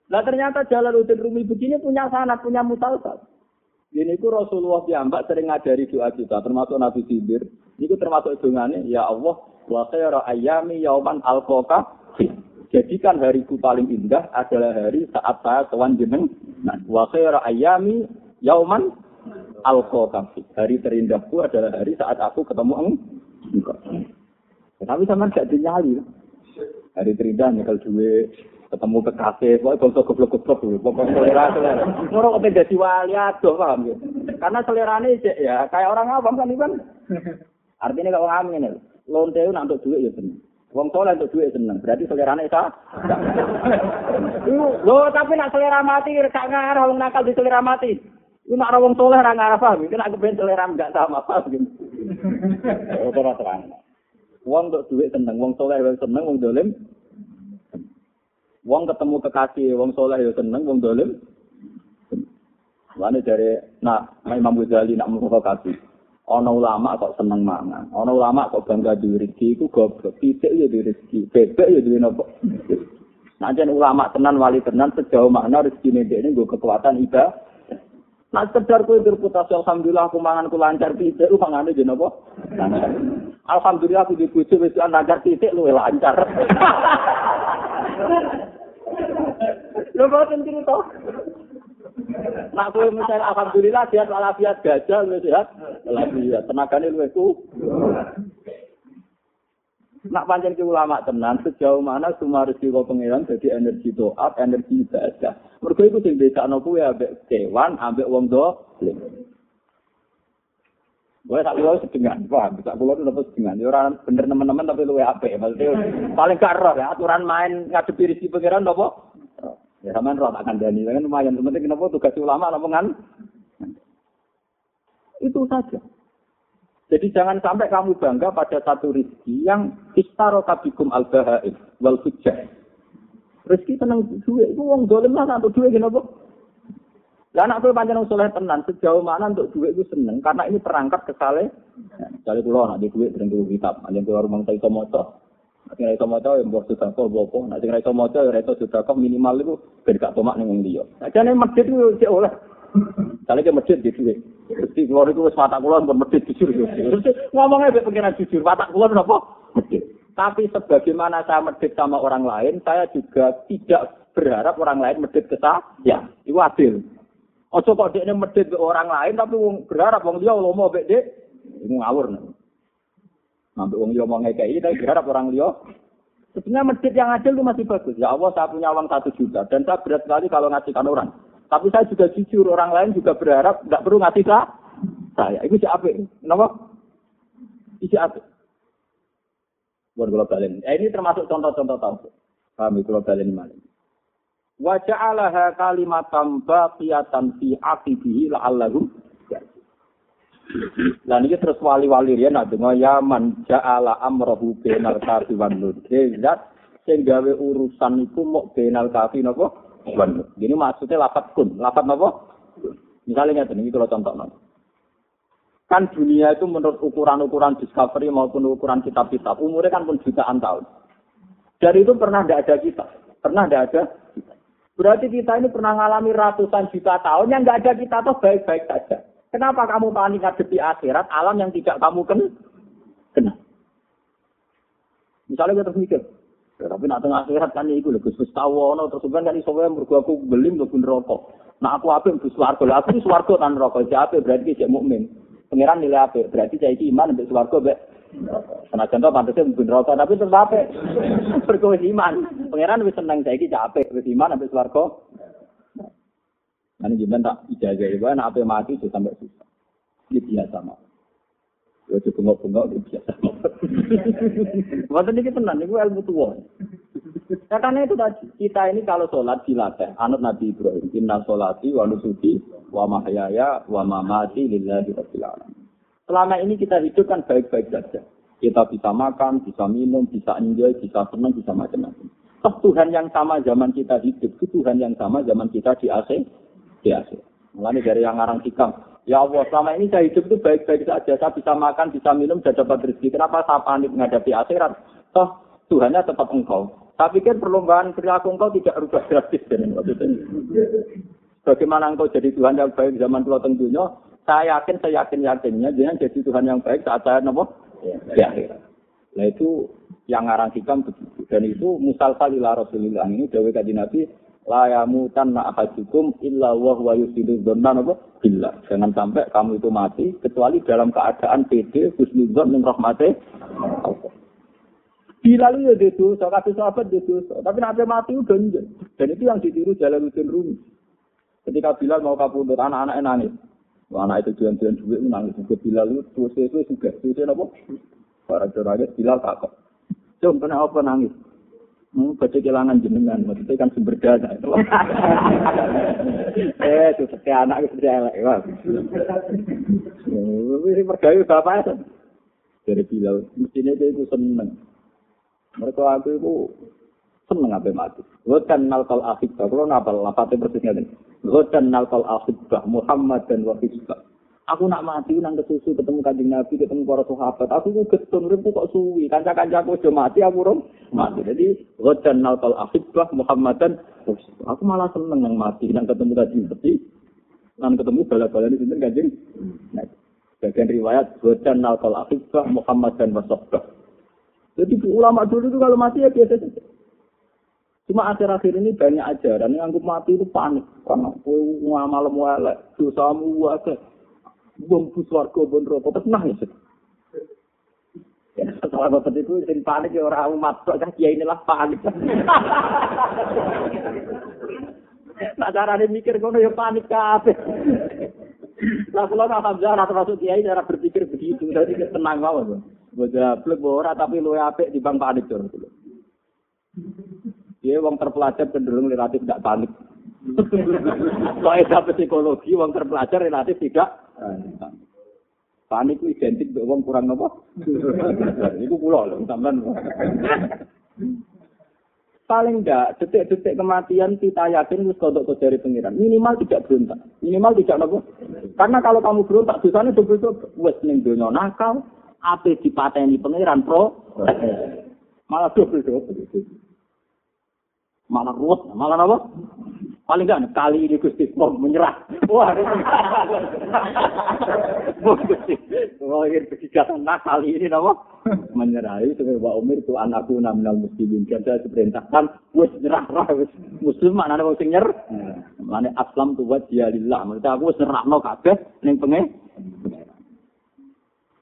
Lah ternyata jalan ujian rumi begini punya sanat, punya mutalsat. Ini ku Rasulullah piyambak sering ngajari doa kita, termasuk Nabi Khidir. Ini termasuk dongane, ya Allah, wa khairu ayami yauman alqaka Jadikan hariku paling indah adalah hari saat saya kewan jeneng. Nah, wa khairu ayami yauman alqaka Hari terindahku adalah hari saat aku ketemu engkau. Tapi sama gak dinyali. Hari terindah nyekel duit, ketemu kekasih, pokoknya bangsa goblok-goblok dulu, pokoknya selera selera. Moro kok jadi wali aduh paham ya? Karena selerane cek ya kayak orang awam kan kan. Artinya kalau ngamen ini, lonte itu untuk duit ya seneng. Wong soleh untuk duit seneng, berarti selerane sah. Lo tapi nak selera mati, gak ngarah wong nakal di selera mati. Lu nak wong soleh ra ngarah paham, kan aku ben selera enggak sama paham. Ora terang. Wong untuk duit seneng, wong soleh seneng, wong dolim Wong ketemu kekasih, wong soleh ya seneng, wong dolim. Mana dari nak Imam Ghazali nak memprovokasi. Ono ulama kok seneng mangan, ono ulama kok bangga di rezeki iku goblok. Titik ya di rezeki, bebek ya di nopo. Nah, ulama tenan wali tenan sejauh mana rezeki ini gue kekuatan ibadah. Nah, sekedar kue berputasi, Alhamdulillah aku mangan ku lancar titik, lu mangane jadi apa? Alhamdulillah aku dibujuk, wis lancar titik, lu lancar. Lho boten cerita. Nak kowe misal alhamdulillah sehat walafiat gajah lu sehat walafiat tenagane luwih ku. Nak pancen ki ulama tenan sejauh mana semua rezeki kok pangeran jadi energi doa, energi ibadah. Mergo iku sing bedakno kuwi ambek kewan, ambek wong dolim. Gue tak pulau sedengan, paham? Tak pulau itu dapat sedengan. Ya orang bener teman-teman tapi lu apa? Maksudnya paling gak roh ya aturan main ngadepi rezeki pangeran apa? Ya sama roh akan dani, kan lumayan. Sementing kenapa tugas ulama kan? Itu saja. Jadi jangan sampai kamu bangga pada satu rezeki yang istaro kabikum al bahaim wal hujjah. Rezeki tenang duit itu uang dolim lah untuk duit kenapa? Lah anak tuh panjang soleh tenan sejauh mana untuk duit itu seneng karena ini perangkat kesale. Kali pulau nak di duit sering kitab, ada keluar rumah saya motor. Nek ora iso maca ya mbok sudah kok apa. Nek ora iso maca ya ora iso minimal iku ben gak tomak ning liya. Ajane masjid ku sik oleh. Kali ke masjid gitu ya. Gusti kula niku wis watak kula pun masjid jujur. Ngomongnya mek pengiran jujur, watak kula napa? Tapi sebagaimana saya medit sama orang lain, saya juga tidak berharap orang lain medit ke saya. Ya, itu adil. Ojo kok dia medit ke orang lain, tapi berharap wong dia lomo mek dek, ngawur. Sampai wong liya mau ngekei, tapi berharap orang liya. Sebenarnya masjid yang adil itu masih bagus. Ya Allah, saya punya uang satu juta. Dan saya berat sekali kalau ngasihkan orang. Tapi saya juga jujur, orang lain juga berharap nggak perlu ngasih saya. Saya, itu siapa? Kenapa? Ini siapa? Buat kalau balen. Eh, ini termasuk contoh-contoh tahu. Kami kalau balen ini Wa ja'alaha kalimatan baqiyatan fi aqibihi la'allahum Lah niki terus wali-wali riyen nak donga ya man ja'ala amrahu bainal kafi wan nur. Zat sing gawe urusan iku mok bainal kafi napa? Wan. Jadi maksudnya lapat kun, lapat napa? Misalnya ngeten iki kalau contoh Kan dunia itu menurut ukuran-ukuran discovery maupun ukuran kitab-kitab, umurnya kan pun jutaan tahun. Dari itu pernah tidak ada kita, pernah tidak ada Berarti kita ini pernah mengalami ratusan juta tahun yang nggak ada kita tuh baik-baik saja. Kenapa kamu panik ngadepi akhirat alam yang tidak kamu kenal? Kenal. Misalnya kita mikir, ya, tapi nak tengah akhirat kan itu lho Gus tahu ono terus kan iso wae mergo aku belim mlebu neraka. Nah aku apik mlebu swarga. Lah aku swarga tan neraka. Jadi berarti cek mukmin. Pangeran nilai apik. Berarti iki iman mbek swarga Senajan to pantasnya mungkin rata, tapi tetap apa? Berkuah iman. Pangeran wis seneng saiki capek, wis iman sampai swarga. Nanti jiban tak ijazah ibu, nak apa mati itu sampai susah. Ini biasa mah. Ya cukup bengok-bengok itu biasa. Ini tenan, ini ilmu tua. Ya, karena itu tadi, kita ini kalau sholat dilatih, anut Nabi Ibrahim, inna sholati wa nusuki wa mahyaya wa mamati lillahi rabbil alamin. Selama ini kita hidup kan baik-baik saja. Kita bisa makan, bisa minum, bisa enjoy, bisa senang, bisa macam-macam. Toh Tuhan yang sama zaman kita hidup, itu Tuhan yang sama zaman kita di AC, di AC. Mulai dari yang ngarang hikam, ya Allah selama ini saya hidup itu baik-baik saja, saya bisa makan, bisa minum, bisa dapat rezeki. Kenapa saya panik menghadapi akhirat? Toh Tuhannya tetap engkau. Saya pikir perlombaan perilaku engkau tidak rubah drastis dan Bagaimana engkau jadi Tuhan yang baik zaman tua tentunya, saya yakin, saya yakin yakinnya, jangan jadi Tuhan yang baik saat saya nopo di akhirat. Nah itu yang ngarang hikam begitu. Dan itu musalsal ila Rasulillah ini dawe kaji Nabi la yamutan ahadukum illa wa yusidu dhanna apa billah. Jangan sampai kamu itu mati kecuali dalam keadaan pede husnudzon ning rahmate. Bilal ya itu, so kabeh sahabat itu, tapi nanti mati udah Dan itu yang ditiru Jalaluddin Rumi. Ketika Bilal mau kabundut anak-anak nangis. Anak itu jualan-jualan duit nangis juga Bilal itu terus itu juga terus apa? Para juragan Bilal takut. Cung kena apa nangis? Hmm, baca kehilangan jenengan, maksudnya kan sumber dana. eh, itu setiap anak itu sudah elek. Wah. Ini mergayu bapak Dari Bilal, mestinya dia itu seneng. Mereka aku itu seneng apa mati. Ghatan nalkal akhibah. Kalau nabal, lapatnya persisnya ini. Ghatan nalkal akhibah. Muhammad dan wafisbah. Aku nak mati nang kesusu ketemu kanjeng Nabi, ketemu para sahabat. Aku ku getun kok suwi. Kanca-kancaku sudah mati aku rom mati. Jadi ghatan nalkal akhibah Muhammadan. Aku malah seneng nang mati nang ketemu kanjeng Nabi. Nang ketemu bala-bala di sini kanjeng. Nah, bagian riwayat ghatan nalkal akhibah Muhammad dan wasabah. Jadi ulama dulu itu kalau mati ya biasa saja. Cuma akhir-akhir ini banyak ajaran yang anggap mati itu panik. Karena ngamal elek, dosamu wae. Wong bus warga bon rokok tenang ya. Ya, setelah bapak itu sing panik ya orang umat kan kiai inilah panik. Nah carane mikir kono ya panik kabeh. Nah kalau alhamdulillah termasuk kiai cara berpikir begitu, jadi tenang mawon. Boja blek ora tapi luwe apik di bang panik tur. Dia wong terpelajar cenderung relatif tidak panik. Soalnya psikologi wong terpelajar relatif tidak panik itu identik dengan wong kurang nopo. Itu pulau loh, sampean. Paling enggak, detik-detik kematian kita yakin wis kodok dari pengiran. Minimal tidak berontak. Minimal tidak nopo. Karena kalau kamu berontak, dosanya double-double. Wes ning donya nakal, ape dipateni pengiran pro. Malah double-double. Malah ruwet, malah apa? Paling enggak kali ini Gusti mau menyerah. Wah. Gusti. Wah, ini kegiatan nah kali ini apa? Menyerah. Itu Wa Umir itu anakku naminal muslimin. Kan saya diperintahkan, wis nyerah lah. Muslim mana ada sing nyer? Mana aslam tu buat dia lillah. Maksudnya aku wis nyerah no kabeh ning pengen.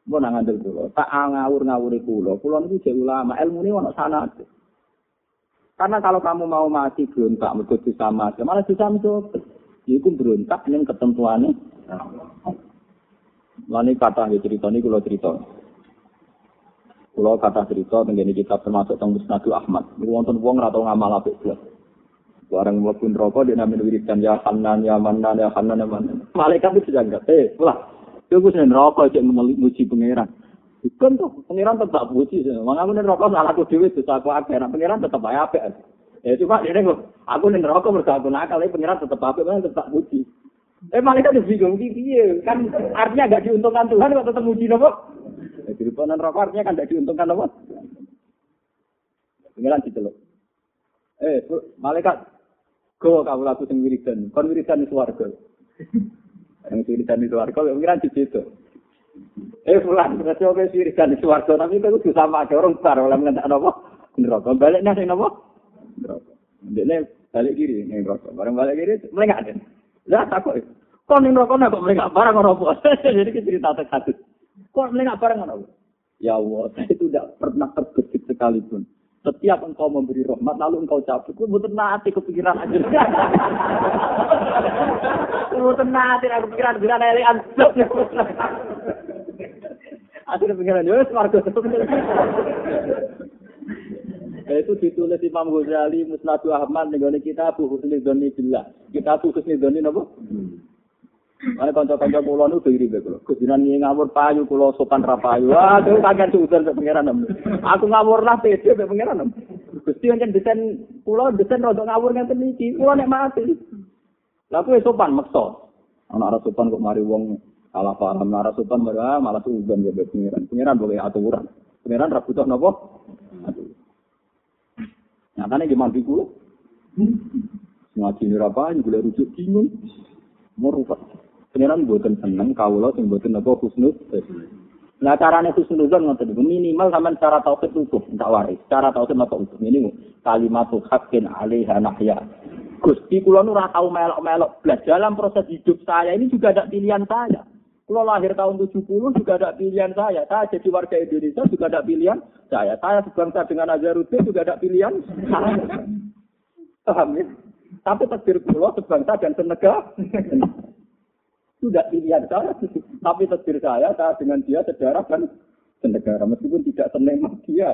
Mau nang ngandel dulu. Tak ngawur-ngawuri kulo. Kulo niku jek ulama. Ilmu ini ono sana. Karena kalau kamu mau mati berontak mergo sama aja, malah bisa mencoba. Iku berontak ning ketentuane. Lani kata nggih cerita ini kalau cerita. Kalau kata cerita tenggene kitab termasuk teng Musnad Ahmad. Niku wonten wong ora tau ngamal apik blas. Barang mlebu neraka dia namanya wiridan ya Hanan ya Manan ya Hanan ya Manan. Malaikat itu jangan eh lah. Itu gue seneng neraka cek muji pangeran. Bukan tuh, pengiran tetap puji. Mang aku rokok salah aku dewi dosa aku akeh. Nah pengiran tetap aja apa? Ya cuma ini kok, aku rokok mereka aku nakal, tapi pengiran tetap apa? Pengiran tetap puji. Eh malah kan bingung piye? Kan artinya gak diuntungkan Tuhan kok tetap puji nopo? Ya jadi ponan rokok artinya kan gak diuntungkan nopo? Pengiran loh. Eh, malaikat Go kamu laku sing wiridan. Kon wiridan di swarga. Yang wiridan di swarga ya pengiran di situ. Eh fulan, berarti oke wiridan di swarga tapi itu kudu sama aja orang bar oleh ngentak napa? Neraka. Balik nang napa? Neraka. Dene balik kiri ning neraka. Bareng balik kiri melengak den. Lah takut. Kon ning neraka kok melengak bareng ora. Jadi kita cerita tak Kok melengak bareng ora? Ya Allah, saya itu tidak pernah terbesit sekalipun. Setiap engkau memberi rahmat, lalu engkau cabut. Gue betul nanti kepikiran aja. Gue betul nanti aku pikiran, pikiran ele anjok. Akhirnya pikiran, ya warga Ya itu ditulis Imam Ghazali, Musnadu Ahmad, negara kita Abu Husni Doni Billah. Kita Abu Husni Doni apa? Ana kanca-kanca kula nu diri be kula. Kudinan ngawur payu kula sopan ra payu. Wah, itu kaget sudan be pangeran. Aku ngawur lah pede be pangeran. Gusti kan desain kula desain rada ngawur ngenten iki. Kula nek mati. Lah kuwi sopan meksa. Ana ora sopan kok mari wong salah paham ora sopan malah malah sudan be pangeran. Pangeran boleh aturan. Pangeran ra butuh napa? Aturan. Nyatane di mandi kula. Ngaji ora payu kula rujuk bingung. Merubah. Pengiran buatan seneng, kawula sing buatan apa husnul. Nah caranya husnuzon ngoten niku minimal sampean cara tauhid utuh, tak waris. Cara tauhid mata utuh ini kalimat haqqin alaiha nahya. Gusti kula nu ora tau melok-melok blas dalam proses hidup saya ini juga ada pilihan saya. Kalau lahir tahun 70 juga ada pilihan saya. Saya jadi warga Indonesia juga ada pilihan saya. Saya sebangsa dengan Azharuddin juga ada pilihan saya. Paham ya? Tapi takdir kula sebangsa dan senegara. Sudah pilihan saya, tapi takdir saya, saya dengan dia sejarah kan senegara, meskipun tidak seneng dia.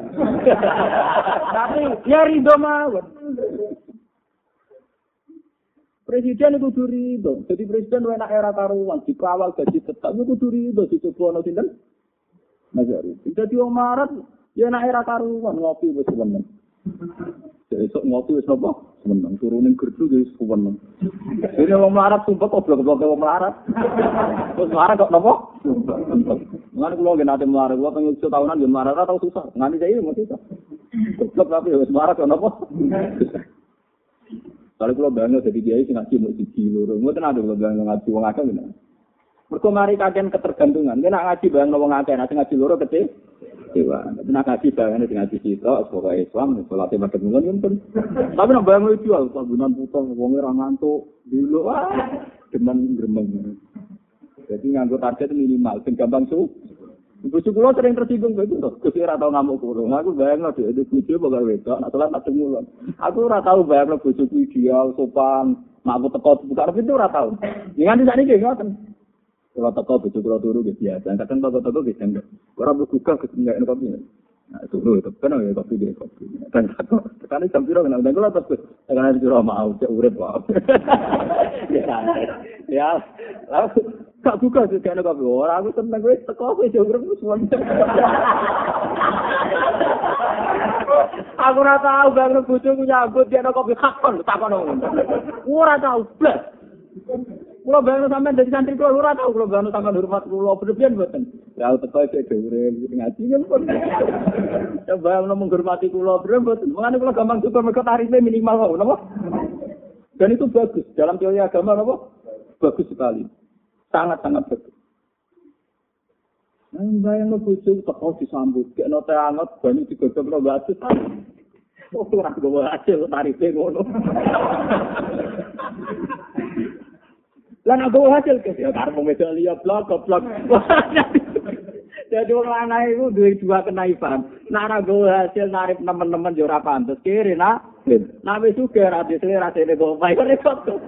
tapi ya ridho mawon. Presiden itu ridho. Jadi presiden itu enak era karuan, dikawal gaji tetap itu ridho, dicoba ono sinten. Nazari. Jadi orang Maret, ya enak era karuan, ngopi wis seneng. Esok ngopi wis napa? Seneng turunin gerdu ya wis seneng. Ini wong melarat sumpah kok blok-blok wong melarat. Terus melarat kok napa? Ngan kula nggih nate melarat, kula pengen tahunan yo melarat tau susah. Nganti saya mesti susah. Goblok tapi wis melarat kok napa? Kalau kula bangun jadi kiai sing ngaji mau siji loro, mboten ada kula bangun ngaji wong akeh ngene. Mergo mari kakean ketergantungan. Nek ngaji bangun wong akeh, nek ngaji loro kecil. Dewa. Nah ngaji bangun dengan ngaji kita, sebagai Islam, lima kemulan yang pun. Tapi nak bangun jual, panggungan putong, wong ora ngantuk, dulu wah, dengan gremeng. Jadi nganggo target minimal, sing gampang su. Bojo kula sering tersinggung begitu to. Gusti ora ngamuk kula. Aku bayangno dhek itu bojo bakal wedok, nak salat mulon. Aku ora tau bayangno bojoku ideal, sopan, mak aku teko buka itu ora tau. Nganti sakniki ngoten. Kalau toko betul kalau turu biasa. Kadang toko toko gitu enggak. Orang berbuka gitu enggak kopi. turu itu kan ya kopi dia kopi. Dan satu kan jam piro kenal dan kalau terus eh, kan jam piro mau cek urep ya ya lalu tak buka sih kan kopi. Orang aku tentang gue teko aku jam urep aku semua aku nggak tahu bang rebutu punya gue dia kopi hakon takon. Ora orang tahu plus Kulo bayang sampean dari santri kulo ora tau kulo bayang sampean hormat kulo berlebihan mboten. Ya teko iki dhewe ngaji kan pun. Ya bayang menghormati kulo berlebihan mboten. Mengane kulo gampang syukur mergo tarife minimal wae napa? Dan itu bagus dalam teori agama napa? Bagus sekali. Sangat sangat bagus. Nah, bayang lo bojo teko disambut, kayak note anget, banyak digosok lo batu. Oh, ora gue hasil tarife ngono. Lan aku hasil ke sih, karena mau misalnya blok blog, ke. Jadi orang anak itu dua dua kenaifan. Nara gue hasil narik teman-teman jura pantas kiri nak. Nabi suka rasa ra rasa ini gue baik repot tuh.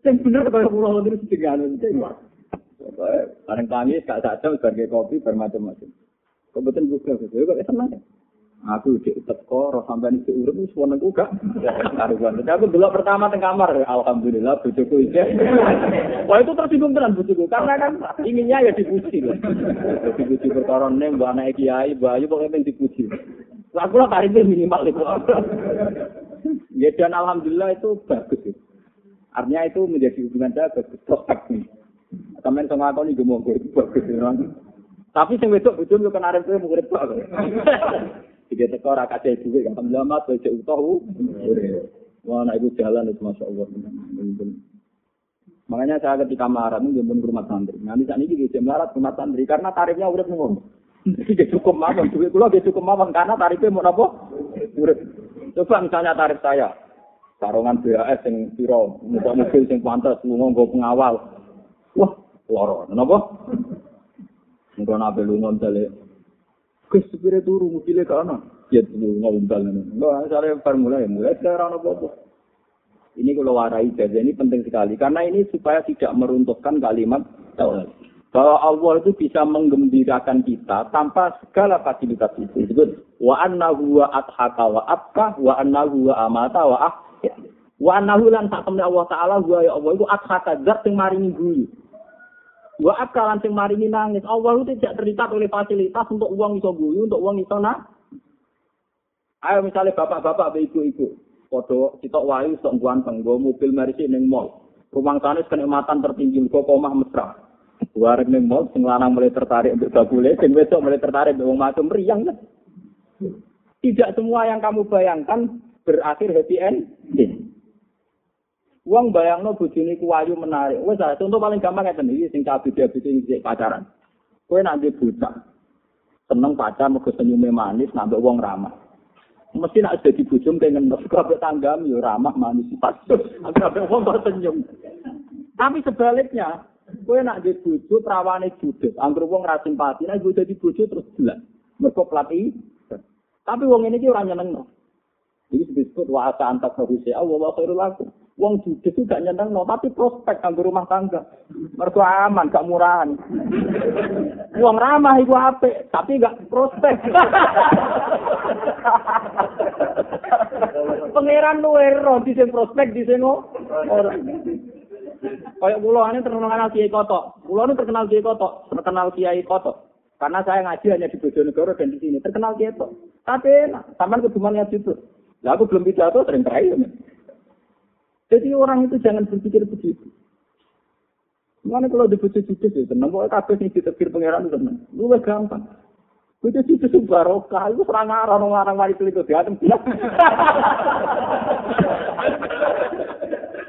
Yang benar kalau pulau itu setinggal itu. Karena kami gak saja sebagai kopi bermacam-macam. Kebetulan juga, kebetulan senang. Aku di teko roh sampean iki urip wis wonten ku gak karuan. Aku delok pertama teng kamar, alhamdulillah bojoku iki. Wah itu tersinggung tenan bojoku karena kan inginnya ya dipuji loh. Dipuji perkara ning mbok anake kiai, bayu pokoke pengen dipuji. Lah kula karibe minimal itu. Ya dan alhamdulillah itu bagus. Artinya itu menjadi hubungan saya bagus prospek nih. Sampeyan sing ngakoni gemonggo itu bagus. Tapi sing wedok bojo yo kan arep kowe murid kok. Tiga teko ora kate duwe alhamdulillah mat bojo utuh. Wah, anak itu jalan itu masya Allah. Makanya saya ketika marah itu ke rumah santri. Nanti saat ini dia melarat rumah santri karena tarifnya udah ngomong. Jadi dia cukup mawon, duit kula dia cukup mawon karena tarifnya mau apa? Coba misalnya tarif saya, sarongan BAS yang piro, numpak mobil yang pantas, lunga nggo pengawal. Wah, loro. Napa? Engko nabe lunga dale. Gus supire turu mobilnya ana. Ya lunga umbal ngono. Enggak, saya bar mulai, mulai sekarang apa-apa. Ini kalau warai jadi ini penting sekali karena ini supaya tidak meruntuhkan kalimat tauhid. Bahwa Allah itu bisa menggembirakan kita tanpa segala fasilitas itu. Disebut wa annahu wa adhaka wa abka wa annahu wa amata wa ahya. Wa annahu lan Allah taala wa ya Allah itu adhaka zat sing maringi guyu. Wa abka lan sing maringi nangis. Allah itu tidak terikat oleh fasilitas untuk uang iso guyu, untuk uang iso nak. Ayo misalnya bapak-bapak, ibu-ibu, Podo sitok wayu sok ganteng, gue mobil merisi ning mall. Rumah tanis kenikmatan tertinggi, gue komah mesra. Warung ning mall, sing lanang mulai tertarik untuk bagule, sing wedok mulai tertarik untuk macam meriang. Tidak semua yang kamu bayangkan berakhir happy ending. Uang bayangno bojone ku ayu menarik. Wes contoh paling gampang ngeten iki sing cabut-cabut iki pacaran. Kowe nak bocah seneng pacar mergo senyume manis, nak wong ramah. Mesti nak jadi bujum pengen kabeh tanggam yo ramah manis pas. Kabeh wong senyum. Tapi sebaliknya, kowe nak jadi bojo prawane judes, anggere wong ra simpati, nek gue jadi bojo terus jelas. Mergo pelatih. Tapi wong ini ki ora nyenengno. Ini disebut wa asa antak harusnya Allah wa khairul. Wong judes itu gak nyeneng no, tapi prospek kanggo rumah tangga. Mergo aman, gak murahan. Wong ramah iku apik, tapi gak prospek. Pangeran luwe ro di sing prospek di sing ora. Kayak kula ini terkenal Kiai Kotok. Kula ini terkenal Kiai Kotok, terkenal Kiai Kotok. Karena saya ngaji hanya di Bojonegoro dan di sini terkenal Kiai Kotok. Tapi enak, sampean keduman ngaji itu. Lah aku belum pidato sering terakhir. Jadi orang itu jangan berpikir begitu. Mana kalau dibujuk judes ya tenang, pokoknya kabeh sing ditepir pangeran itu tenang. Lu gampang. Kudu judes itu barokah, itu serang orang orang mari selingkuh di atem bilang.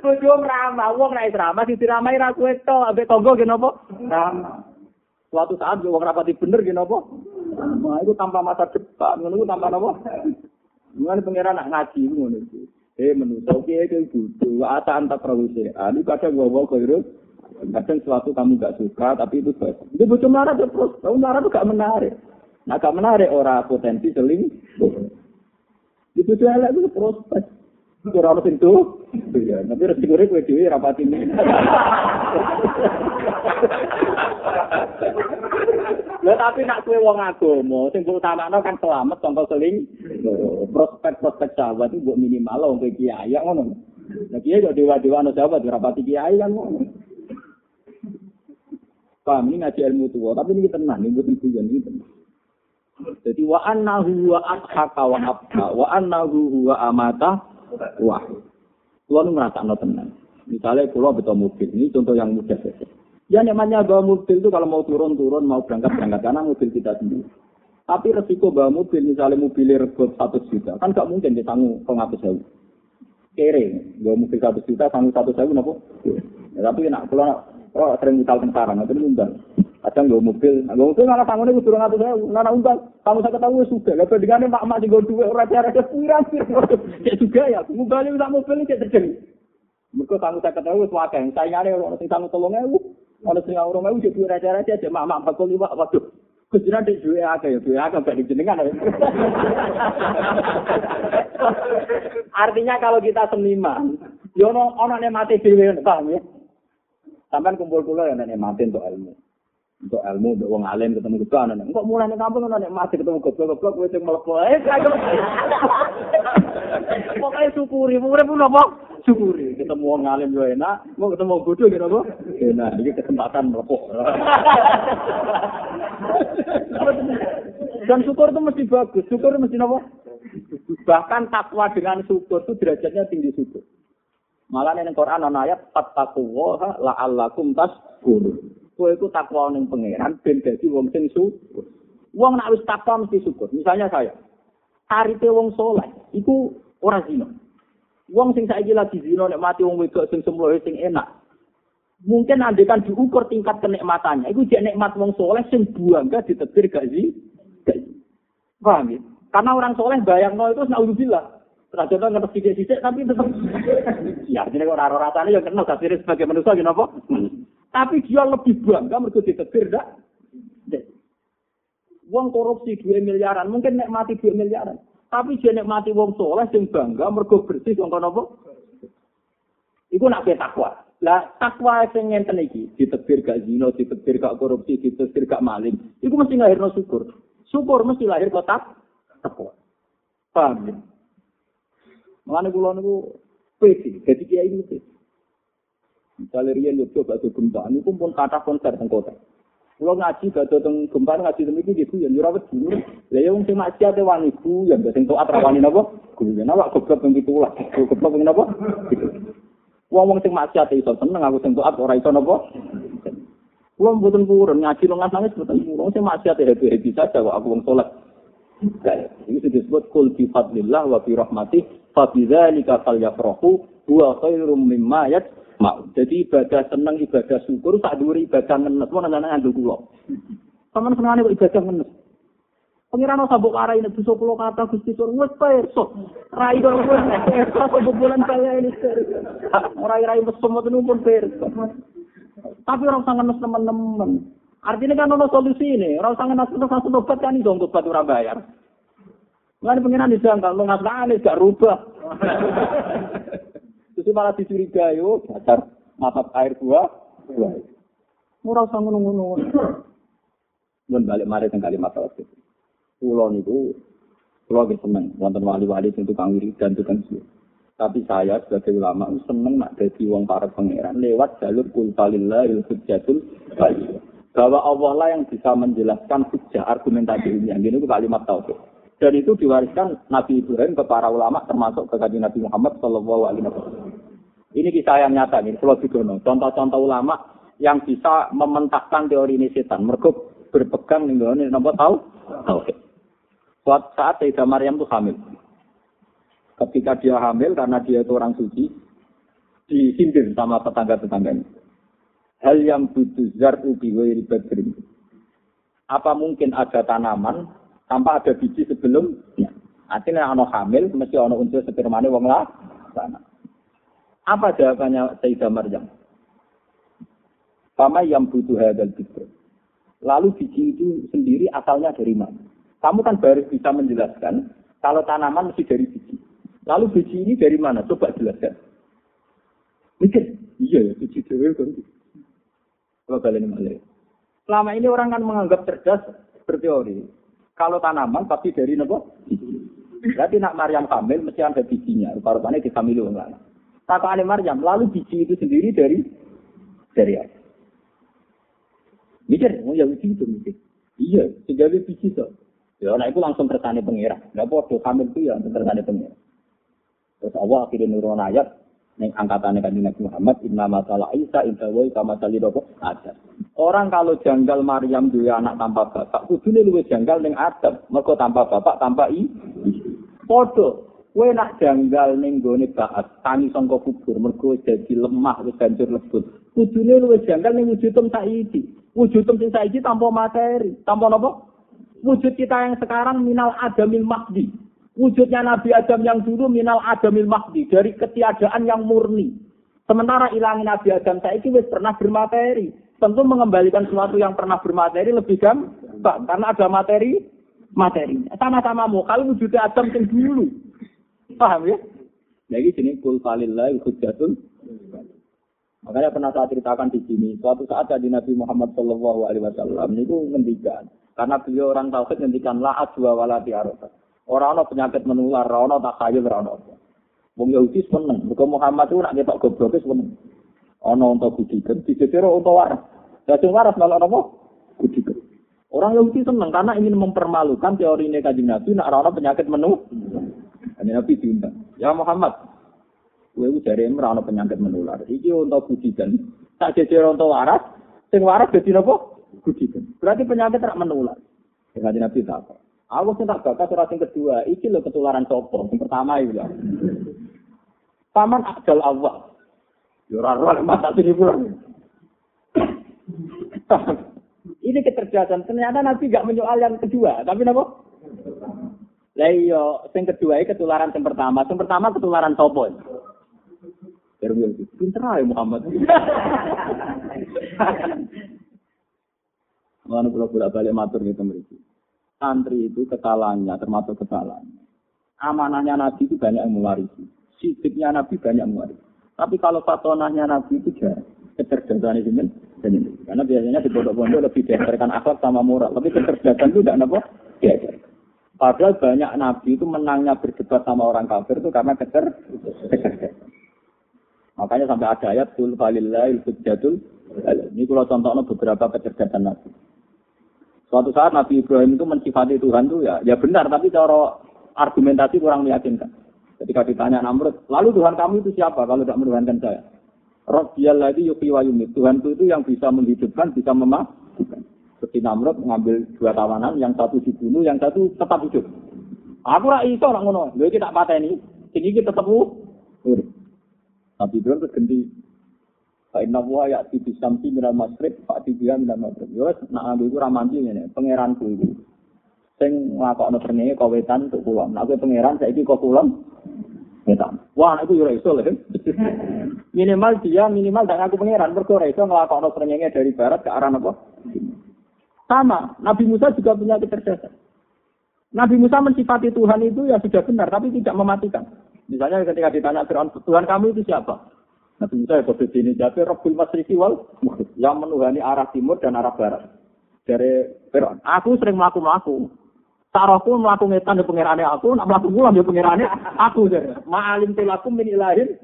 Kudu ramah, wong nek ramah diramai ra kowe to, ambek tonggo ki napa? Ramah. Suatu saat wong rapati bener ki napa? Ramah itu tanpa masa depan, ngono itu tanpa napa? Mulane pangeran nak ngaji ngono iki. Eh menurut kiai ke butuh ata antak produksi. Ini kadang gua ke Kadang sesuatu kamu gak suka, tapi itu baik. Itu butuh marah terus. Kamu marah tuh gak menarik. Nah gak menarik orang potensi seling. Itu tuh elek itu prospek. Itu orang itu. Ya, tapi resiko gue dewi rapat ini. Lah tapi nak kue wong agama, sing utamakno kan selamat contoh seling. Prospek-prospek sahabat itu buat minimal wong kiai ya ngono. Nah kiai kok dewa-dewa ana sahabat rapati kiai kan ngono. Paham ini ngaji ilmu tua, tapi ini tenang, ini bukan tujuan ini tenang. Jadi wa annahu wa adhaka wa abka wa annahu wa amata wa. Kulo nu ngrasakno tenang. Misalnya kulo betul mobil, ini contoh yang mudah saja. Ya namanya bawa mobil itu kalau mau turun-turun, mau berangkat-berangkat, karena mobil kita sendiri. Tapi resiko bawa mobil, misalnya mobilnya regot satu juta, kan gak mungkin ditanggung pengatus jauh. Kere, bawa mobil satu juta, tanggung satu jauh, kenapa? Ya, tapi nak kalau kalau sering misal tentara, nanti undang. Kadang bawa mobil, bawa mobil malah tanggungnya turun satu jauh, nana undang. Kamu saya ketahui sudah, lepas dengan mak-mak gue duit, orang cara pirang Ya juga ya, bisa mobil ini terjadi. Mereka kamu saya ketahui yang saingannya orang sing tanggung tolong Kalau sing orang mau jadi raja-raja aja mak-mak bakul lima waduh. Kujiran di duwe akeh ya, duwe akeh gak dijenengan. Artinya kalau kita seniman, yo ono ono nek mati dhewe paham ya. Sampai kumpul kula ya nek mati untuk ilmu. Untuk ilmu, untuk wong alim ketemu gitu ana nek. Kok mulai nek kampung nek mati ketemu goblok-goblok wis mlebu. Eh, Pokoknya syukuri, urip pun apa? Syukuri. Ketemu orang alim juga enak, mau ketemu bodoh gitu apa? Enak, ini kesempatan melepuk. Dan syukur itu mesti bagus, syukur itu mesti apa? Bahkan takwa dengan syukur itu derajatnya tinggi syukur. Malah ning Quran ana ayat fattaqullaha la'allakum tashkurun. Kowe iku takwa ning pangeran ben dadi wong sing syukur. Wong nek wis takwa mesti syukur. Misalnya saya, tarife wong soleh iku ora zina. Wong sing saiki lagi zina nek mati wong wedok sing semlohe sing enak. Mungkin andekan diukur tingkat kenikmatannya. Iku jek nikmat wong soleh sing ditetir gak sih? Gak sih. Paham ya? Karena orang soleh bayangno itu naudzubillah. Raja kan ngerti sithik tapi tetap ya jadi orang orang rasanya yang kenal kasih sebagai manusia gini apa? Tapi dia lebih bangga mergo ditetir dak. Wong korupsi 2 miliaran, mungkin nek mati 2 miliaran. Tapi dia nek mati wong soleh sing bangga mergo bersih kono apa? Iku nak takwa. Lah takwa sing ngenten iki, ditebir gak zina, ditebir gak korupsi, ditebir gak maling. Iku mesti lahirno syukur. Syukur mesti lahir kotak takwa. Paham ya? Mengenai kula niku pede, jadi kiai ini pede. Misalnya Rian Yogyo gempa, ini pun kata konser teng. Kalau ngaji batu teng gempa ngaji teng iki gitu ya nyurawat dulu. Lah ya wong sing maksiat wani ku ya sing taat ra wani napa? Guru ya napa goblok pitu lah. Goblok teng napa? Wong wong sing maksiat iso seneng aku sing taat ora iso napa? Wong mboten purun ngaji longas nangis mboten purun sing maksiat happy-happy saja kok aku wong saleh. Ini disebut kul bi fadlillah wa bi rahmatih fa bidzalika falyafrahu huwa khairum mimma yajma'u. Jadi ibadah seneng ibadah syukur sak dhuwur ibadah ngenes mau nang ngandung kula. Sampeyan senengane kok ibadah ngenes. Pengiran sabuk arai ini bisa pulau kata gusti sur wes perso rai dong wes perso apa bulan kaya ini rai rai mesum itu pun perso tapi orang sangat nes teman-teman artinya kan ada solusi ini orang sangat nes terus langsung obat kan itu obat orang bayar Nggak pengiran disangka, lo nggak nangis, gak rubah. Terus malah dicurigai, oh dasar mata air gua. Murah sama ngono-ngono. Dan balik mari teng kalimat tauhid. Pulau niku pulau ge seneng wonten wali-wali sing tukang wiri dan tukang sih. Tapi saya sebagai ulama seneng nak dadi wong para pangeran lewat jalur kul falillahil hujjatul bahwa Allah lah yang bisa menjelaskan hujah argumentasi ini. Yang ini kalimat tauhid. Dan itu diwariskan Nabi Ibrahim ke para ulama termasuk ke kajian Nabi Muhammad Shallallahu Alaihi Wasallam. Ini kisah yang nyata nih, Pulau Bidono. Contoh-contoh ulama yang bisa mementahkan teori ini setan. Mereka berpegang nih, ini nomor tahu? Tahu. Suatu saat Sayyidah Maryam itu hamil. Ketika dia hamil karena dia itu orang suci, disindir sama tetangga-tetangganya. Hal yang butuh zar ubi ribet Apa mungkin ada tanaman tanpa ada biji sebelumnya. Artinya ono hamil mesti ono unsur spermane wong lah. Apa jawabannya Sayyidah Maryam? Sama yang butuh hadal bikr. Lalu biji itu sendiri asalnya dari mana? Kamu kan baru bisa menjelaskan kalau tanaman mesti dari biji. Lalu biji ini dari mana? Coba jelaskan. Mikir, iya ya biji dewe kan. Kalau kalian. Selama ini orang kan menganggap cerdas berteori. Kalau tanaman tapi dari nopo? Berarti nak Maryam hamil mesti ada bijinya. Rupa-rupanya dihamili orang lain. Kata Maryam, lalu biji itu sendiri dari dari apa? Mikir, oh ya biji itu mikir. Iya, sejauh biji itu. Ya, nah itu langsung kersane pengira. Gak bodoh, hamil itu ya langsung kersane pengira. Terus Allah akhirnya nurun ayat, Neng angkatannya kan Nabi Muhammad, Inna masalah Isa, Inna wa kama sali ada. Orang kalau janggal Maryam dua anak tanpa bapak, kudune luwih janggal ning Adam. Mergo tanpa bapak, tanpa i. Podo, kowe nak janggal ning gone baat, tani sangka kubur, mergo jadi lemah wis hancur lebut. Kudune luwih janggal ning wujudem saiki. Wujudem sing saiki tanpa materi, tanpa napa? Wujud kita yang sekarang minal adamil mahdi. Wujudnya Nabi Adam yang dulu minal adamil mahdi. Dari ketiadaan yang murni. Sementara ilangin Nabi Adam saya itu pernah bermateri. Tentu mengembalikan sesuatu yang pernah bermateri lebih gampang. Karena ada materi materi. Sama-sama mau. Kalau wujudnya Adam yang dulu. Paham ya? Jadi sini kul falillah hujjatul. Makanya pernah saya ceritakan di sini. Suatu saat di Nabi Muhammad Shallallahu Alaihi Wasallam itu ngendikan. Karena beliau orang tauhid ngendikan la adwa wala arafat. Orang ana penyakit menular, orang ana takhayul, ora ana apa. Wong Yahudi seneng, mergo Muhammad itu nak ketok goblok seneng. Ana untuk budikan, dijejer untuk waras. Sing waras malah apa? Budikan. Orang Yahudi seneng karena ingin mempermalukan teori ini kanjeng Nabi nak ana penyakit menular. Kanjeng Nabi diundang. Ya Muhammad, kowe ku jare ora penyakit menular. Iki untuk budikan. Tak jejer untuk waras, sing waras dadi napa? Budikan. Berarti penyakit tak menular. Ya kanjeng Nabi tak Aku sing tak bakas surat yang kedua, iki lho ketularan sopo. Yang pertama iki lho. Paman akdal Allah. Ya ora ora mata sini. Ini kecerdasan. Ternyata Nabi gak menyoal yang kedua, tapi apa? Lah iya, sing kedua iki ketularan sing pertama. Sing pertama ketularan sopo? Terus yo pinter ae Muhammad. Mana pulau bolak balik matur gitu mereka. Santri itu kesalahannya termasuk kesalahan. Amanahnya Nabi itu banyak yang mewarisi. Sidiknya Nabi banyak mewarisi. Tapi kalau patonahnya Nabi itu jarang. Kecerdasan itu ini. Karena biasanya di pondok-pondok lebih diajarkan akhlak sama moral. Tapi kecerdasan itu tidak apa? Diajar. Padahal banyak Nabi itu menangnya berdebat sama orang kafir itu karena kecer. Makanya sampai ada ayat tul falillahil hujjatul ini kalau contohnya beberapa kecerdasan Nabi. Suatu saat Nabi Ibrahim itu mensifati Tuhan itu ya, ya benar, tapi cara argumentasi kurang meyakinkan. Ketika ditanya Namrud, lalu Tuhan kamu itu siapa kalau tidak menuhankan saya? Rabbiyal ladzi yuhyi wa yumit. Tuhanku itu yang bisa menghidupkan, bisa mematikan. Seperti Namrud mengambil dua tawanan, yang satu dibunuh, yang satu tetap hidup. Aku ora iso nak ngono. Lha iki tak pateni. Sing iki tetep. Nabi Ibrahim terus ganti inna wa ya'ti bi samsi minal masrib fa ti biha minal maghrib. Yo nak aku iku ramanti ngene, pangeranku iku. Sing nglakokno srengenge kok wetan untuk kulon. Nek kowe pangeran saiki kok kulon wetan. Wah, itu yo ora iso lho. minimal dia minimal dan aku pangeran mergo ora iso nglakokno srengenge dari barat ke arah apa? Sama, Nabi Musa juga punya kecerdasan. Nabi Musa mensifati Tuhan itu ya sudah benar, tapi tidak mematikan. Misalnya ketika ditanya Fir'aun, Tuhan kamu itu siapa? Nabi Musa ya kode ini jadi Rabbul Masriki wal yang menuhani arah timur dan arah barat. Dari Fir'aun, aku sering melaku-melaku. Tarohku melaku ngetan di pengirannya aku, nak melaku mulam di pengirannya aku. Ma'alim tilaku min ilahin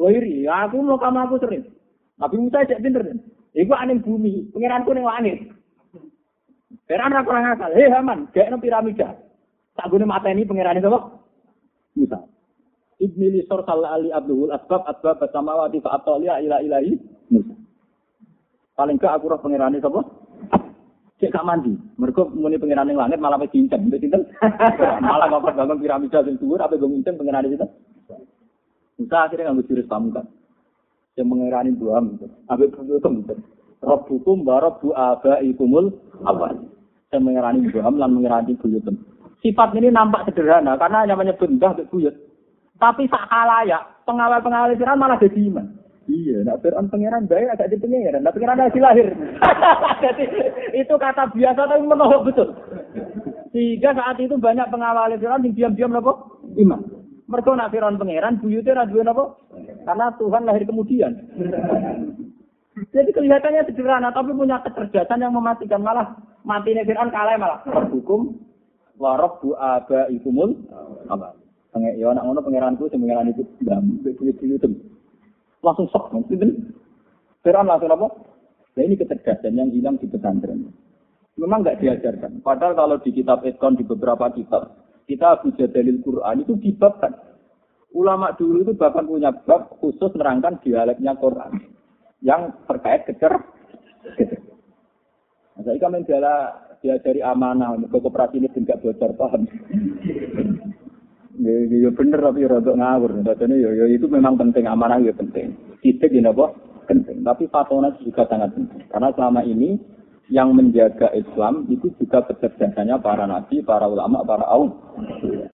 wairi. Aku mau kamu sering. Nabi Musa cek pinter. Iku aning bumi, pengiranku ning langit. Fir'aun ra kurang akal. Hei Haman, gekno piramida. Tak gune mateni pengirannya sapa? Musa. Ibni Lisor salah ali abdul asbab asbab wati fa atolia ila ilahi Musa. Paling gak aku roh pengirani sapa? Cek gak mandi. Mereka muni pengirani langit malah. Mbek sinten? malah kok bangun piramida sing dhuwur apa bangun cincang pengirani sinten? Musa akhirnya nganggo jurus pamukan. Yang mengirani dua gitu. Ambek buku gitu. Rabbukum wa rabbu abaikumul awal. Saya mengirani dua lan mengirani buyutum. Sifat ini nampak sederhana karena hanya menyebut mbah buyut. Tapi sak halayak, pengawal-pengawal Fir'aun malah jadi iman. Iya, nak Fir'aun pangeran baik agak jadi pangeran, nak pangeran lagi lahir. jadi itu kata biasa tapi menohok betul. Sehingga saat itu banyak pengawal Fir'aun yang diam-diam apa? Iman. Mereka nak Fir'aun pangeran, buyutnya nak apa? Karena Tuhan lahir kemudian. Jadi kelihatannya sederhana, tapi punya kecerdasan yang mematikan. Malah matinya Fir'aun kalah malah. Hukum warok bu aba apa? Ya anak ngono pangeranku sing itu ndam buyut-buyut Langsung sok sinten. Fir'aun langsung apa? Nah ini kecerdasan yang hilang di pesantren. Memang nggak diajarkan. Padahal kalau di kitab Ekon di beberapa kitab, kita bisa dalil Quran itu dibabkan. Ulama dulu itu bahkan punya bab khusus menerangkan dialeknya Quran yang terkait kecer. Nah, saya kami diajari amanah, untuk kooperasi ini tidak bocor, paham? Ya, ya bener tapi rada ngawur. Dene ya, ya itu memang penting amanah ya penting. Titik ini apa? Penting. Tapi fatona juga sangat penting. Karena selama ini yang menjaga Islam itu juga kecerdasannya para nabi, para ulama, para awam.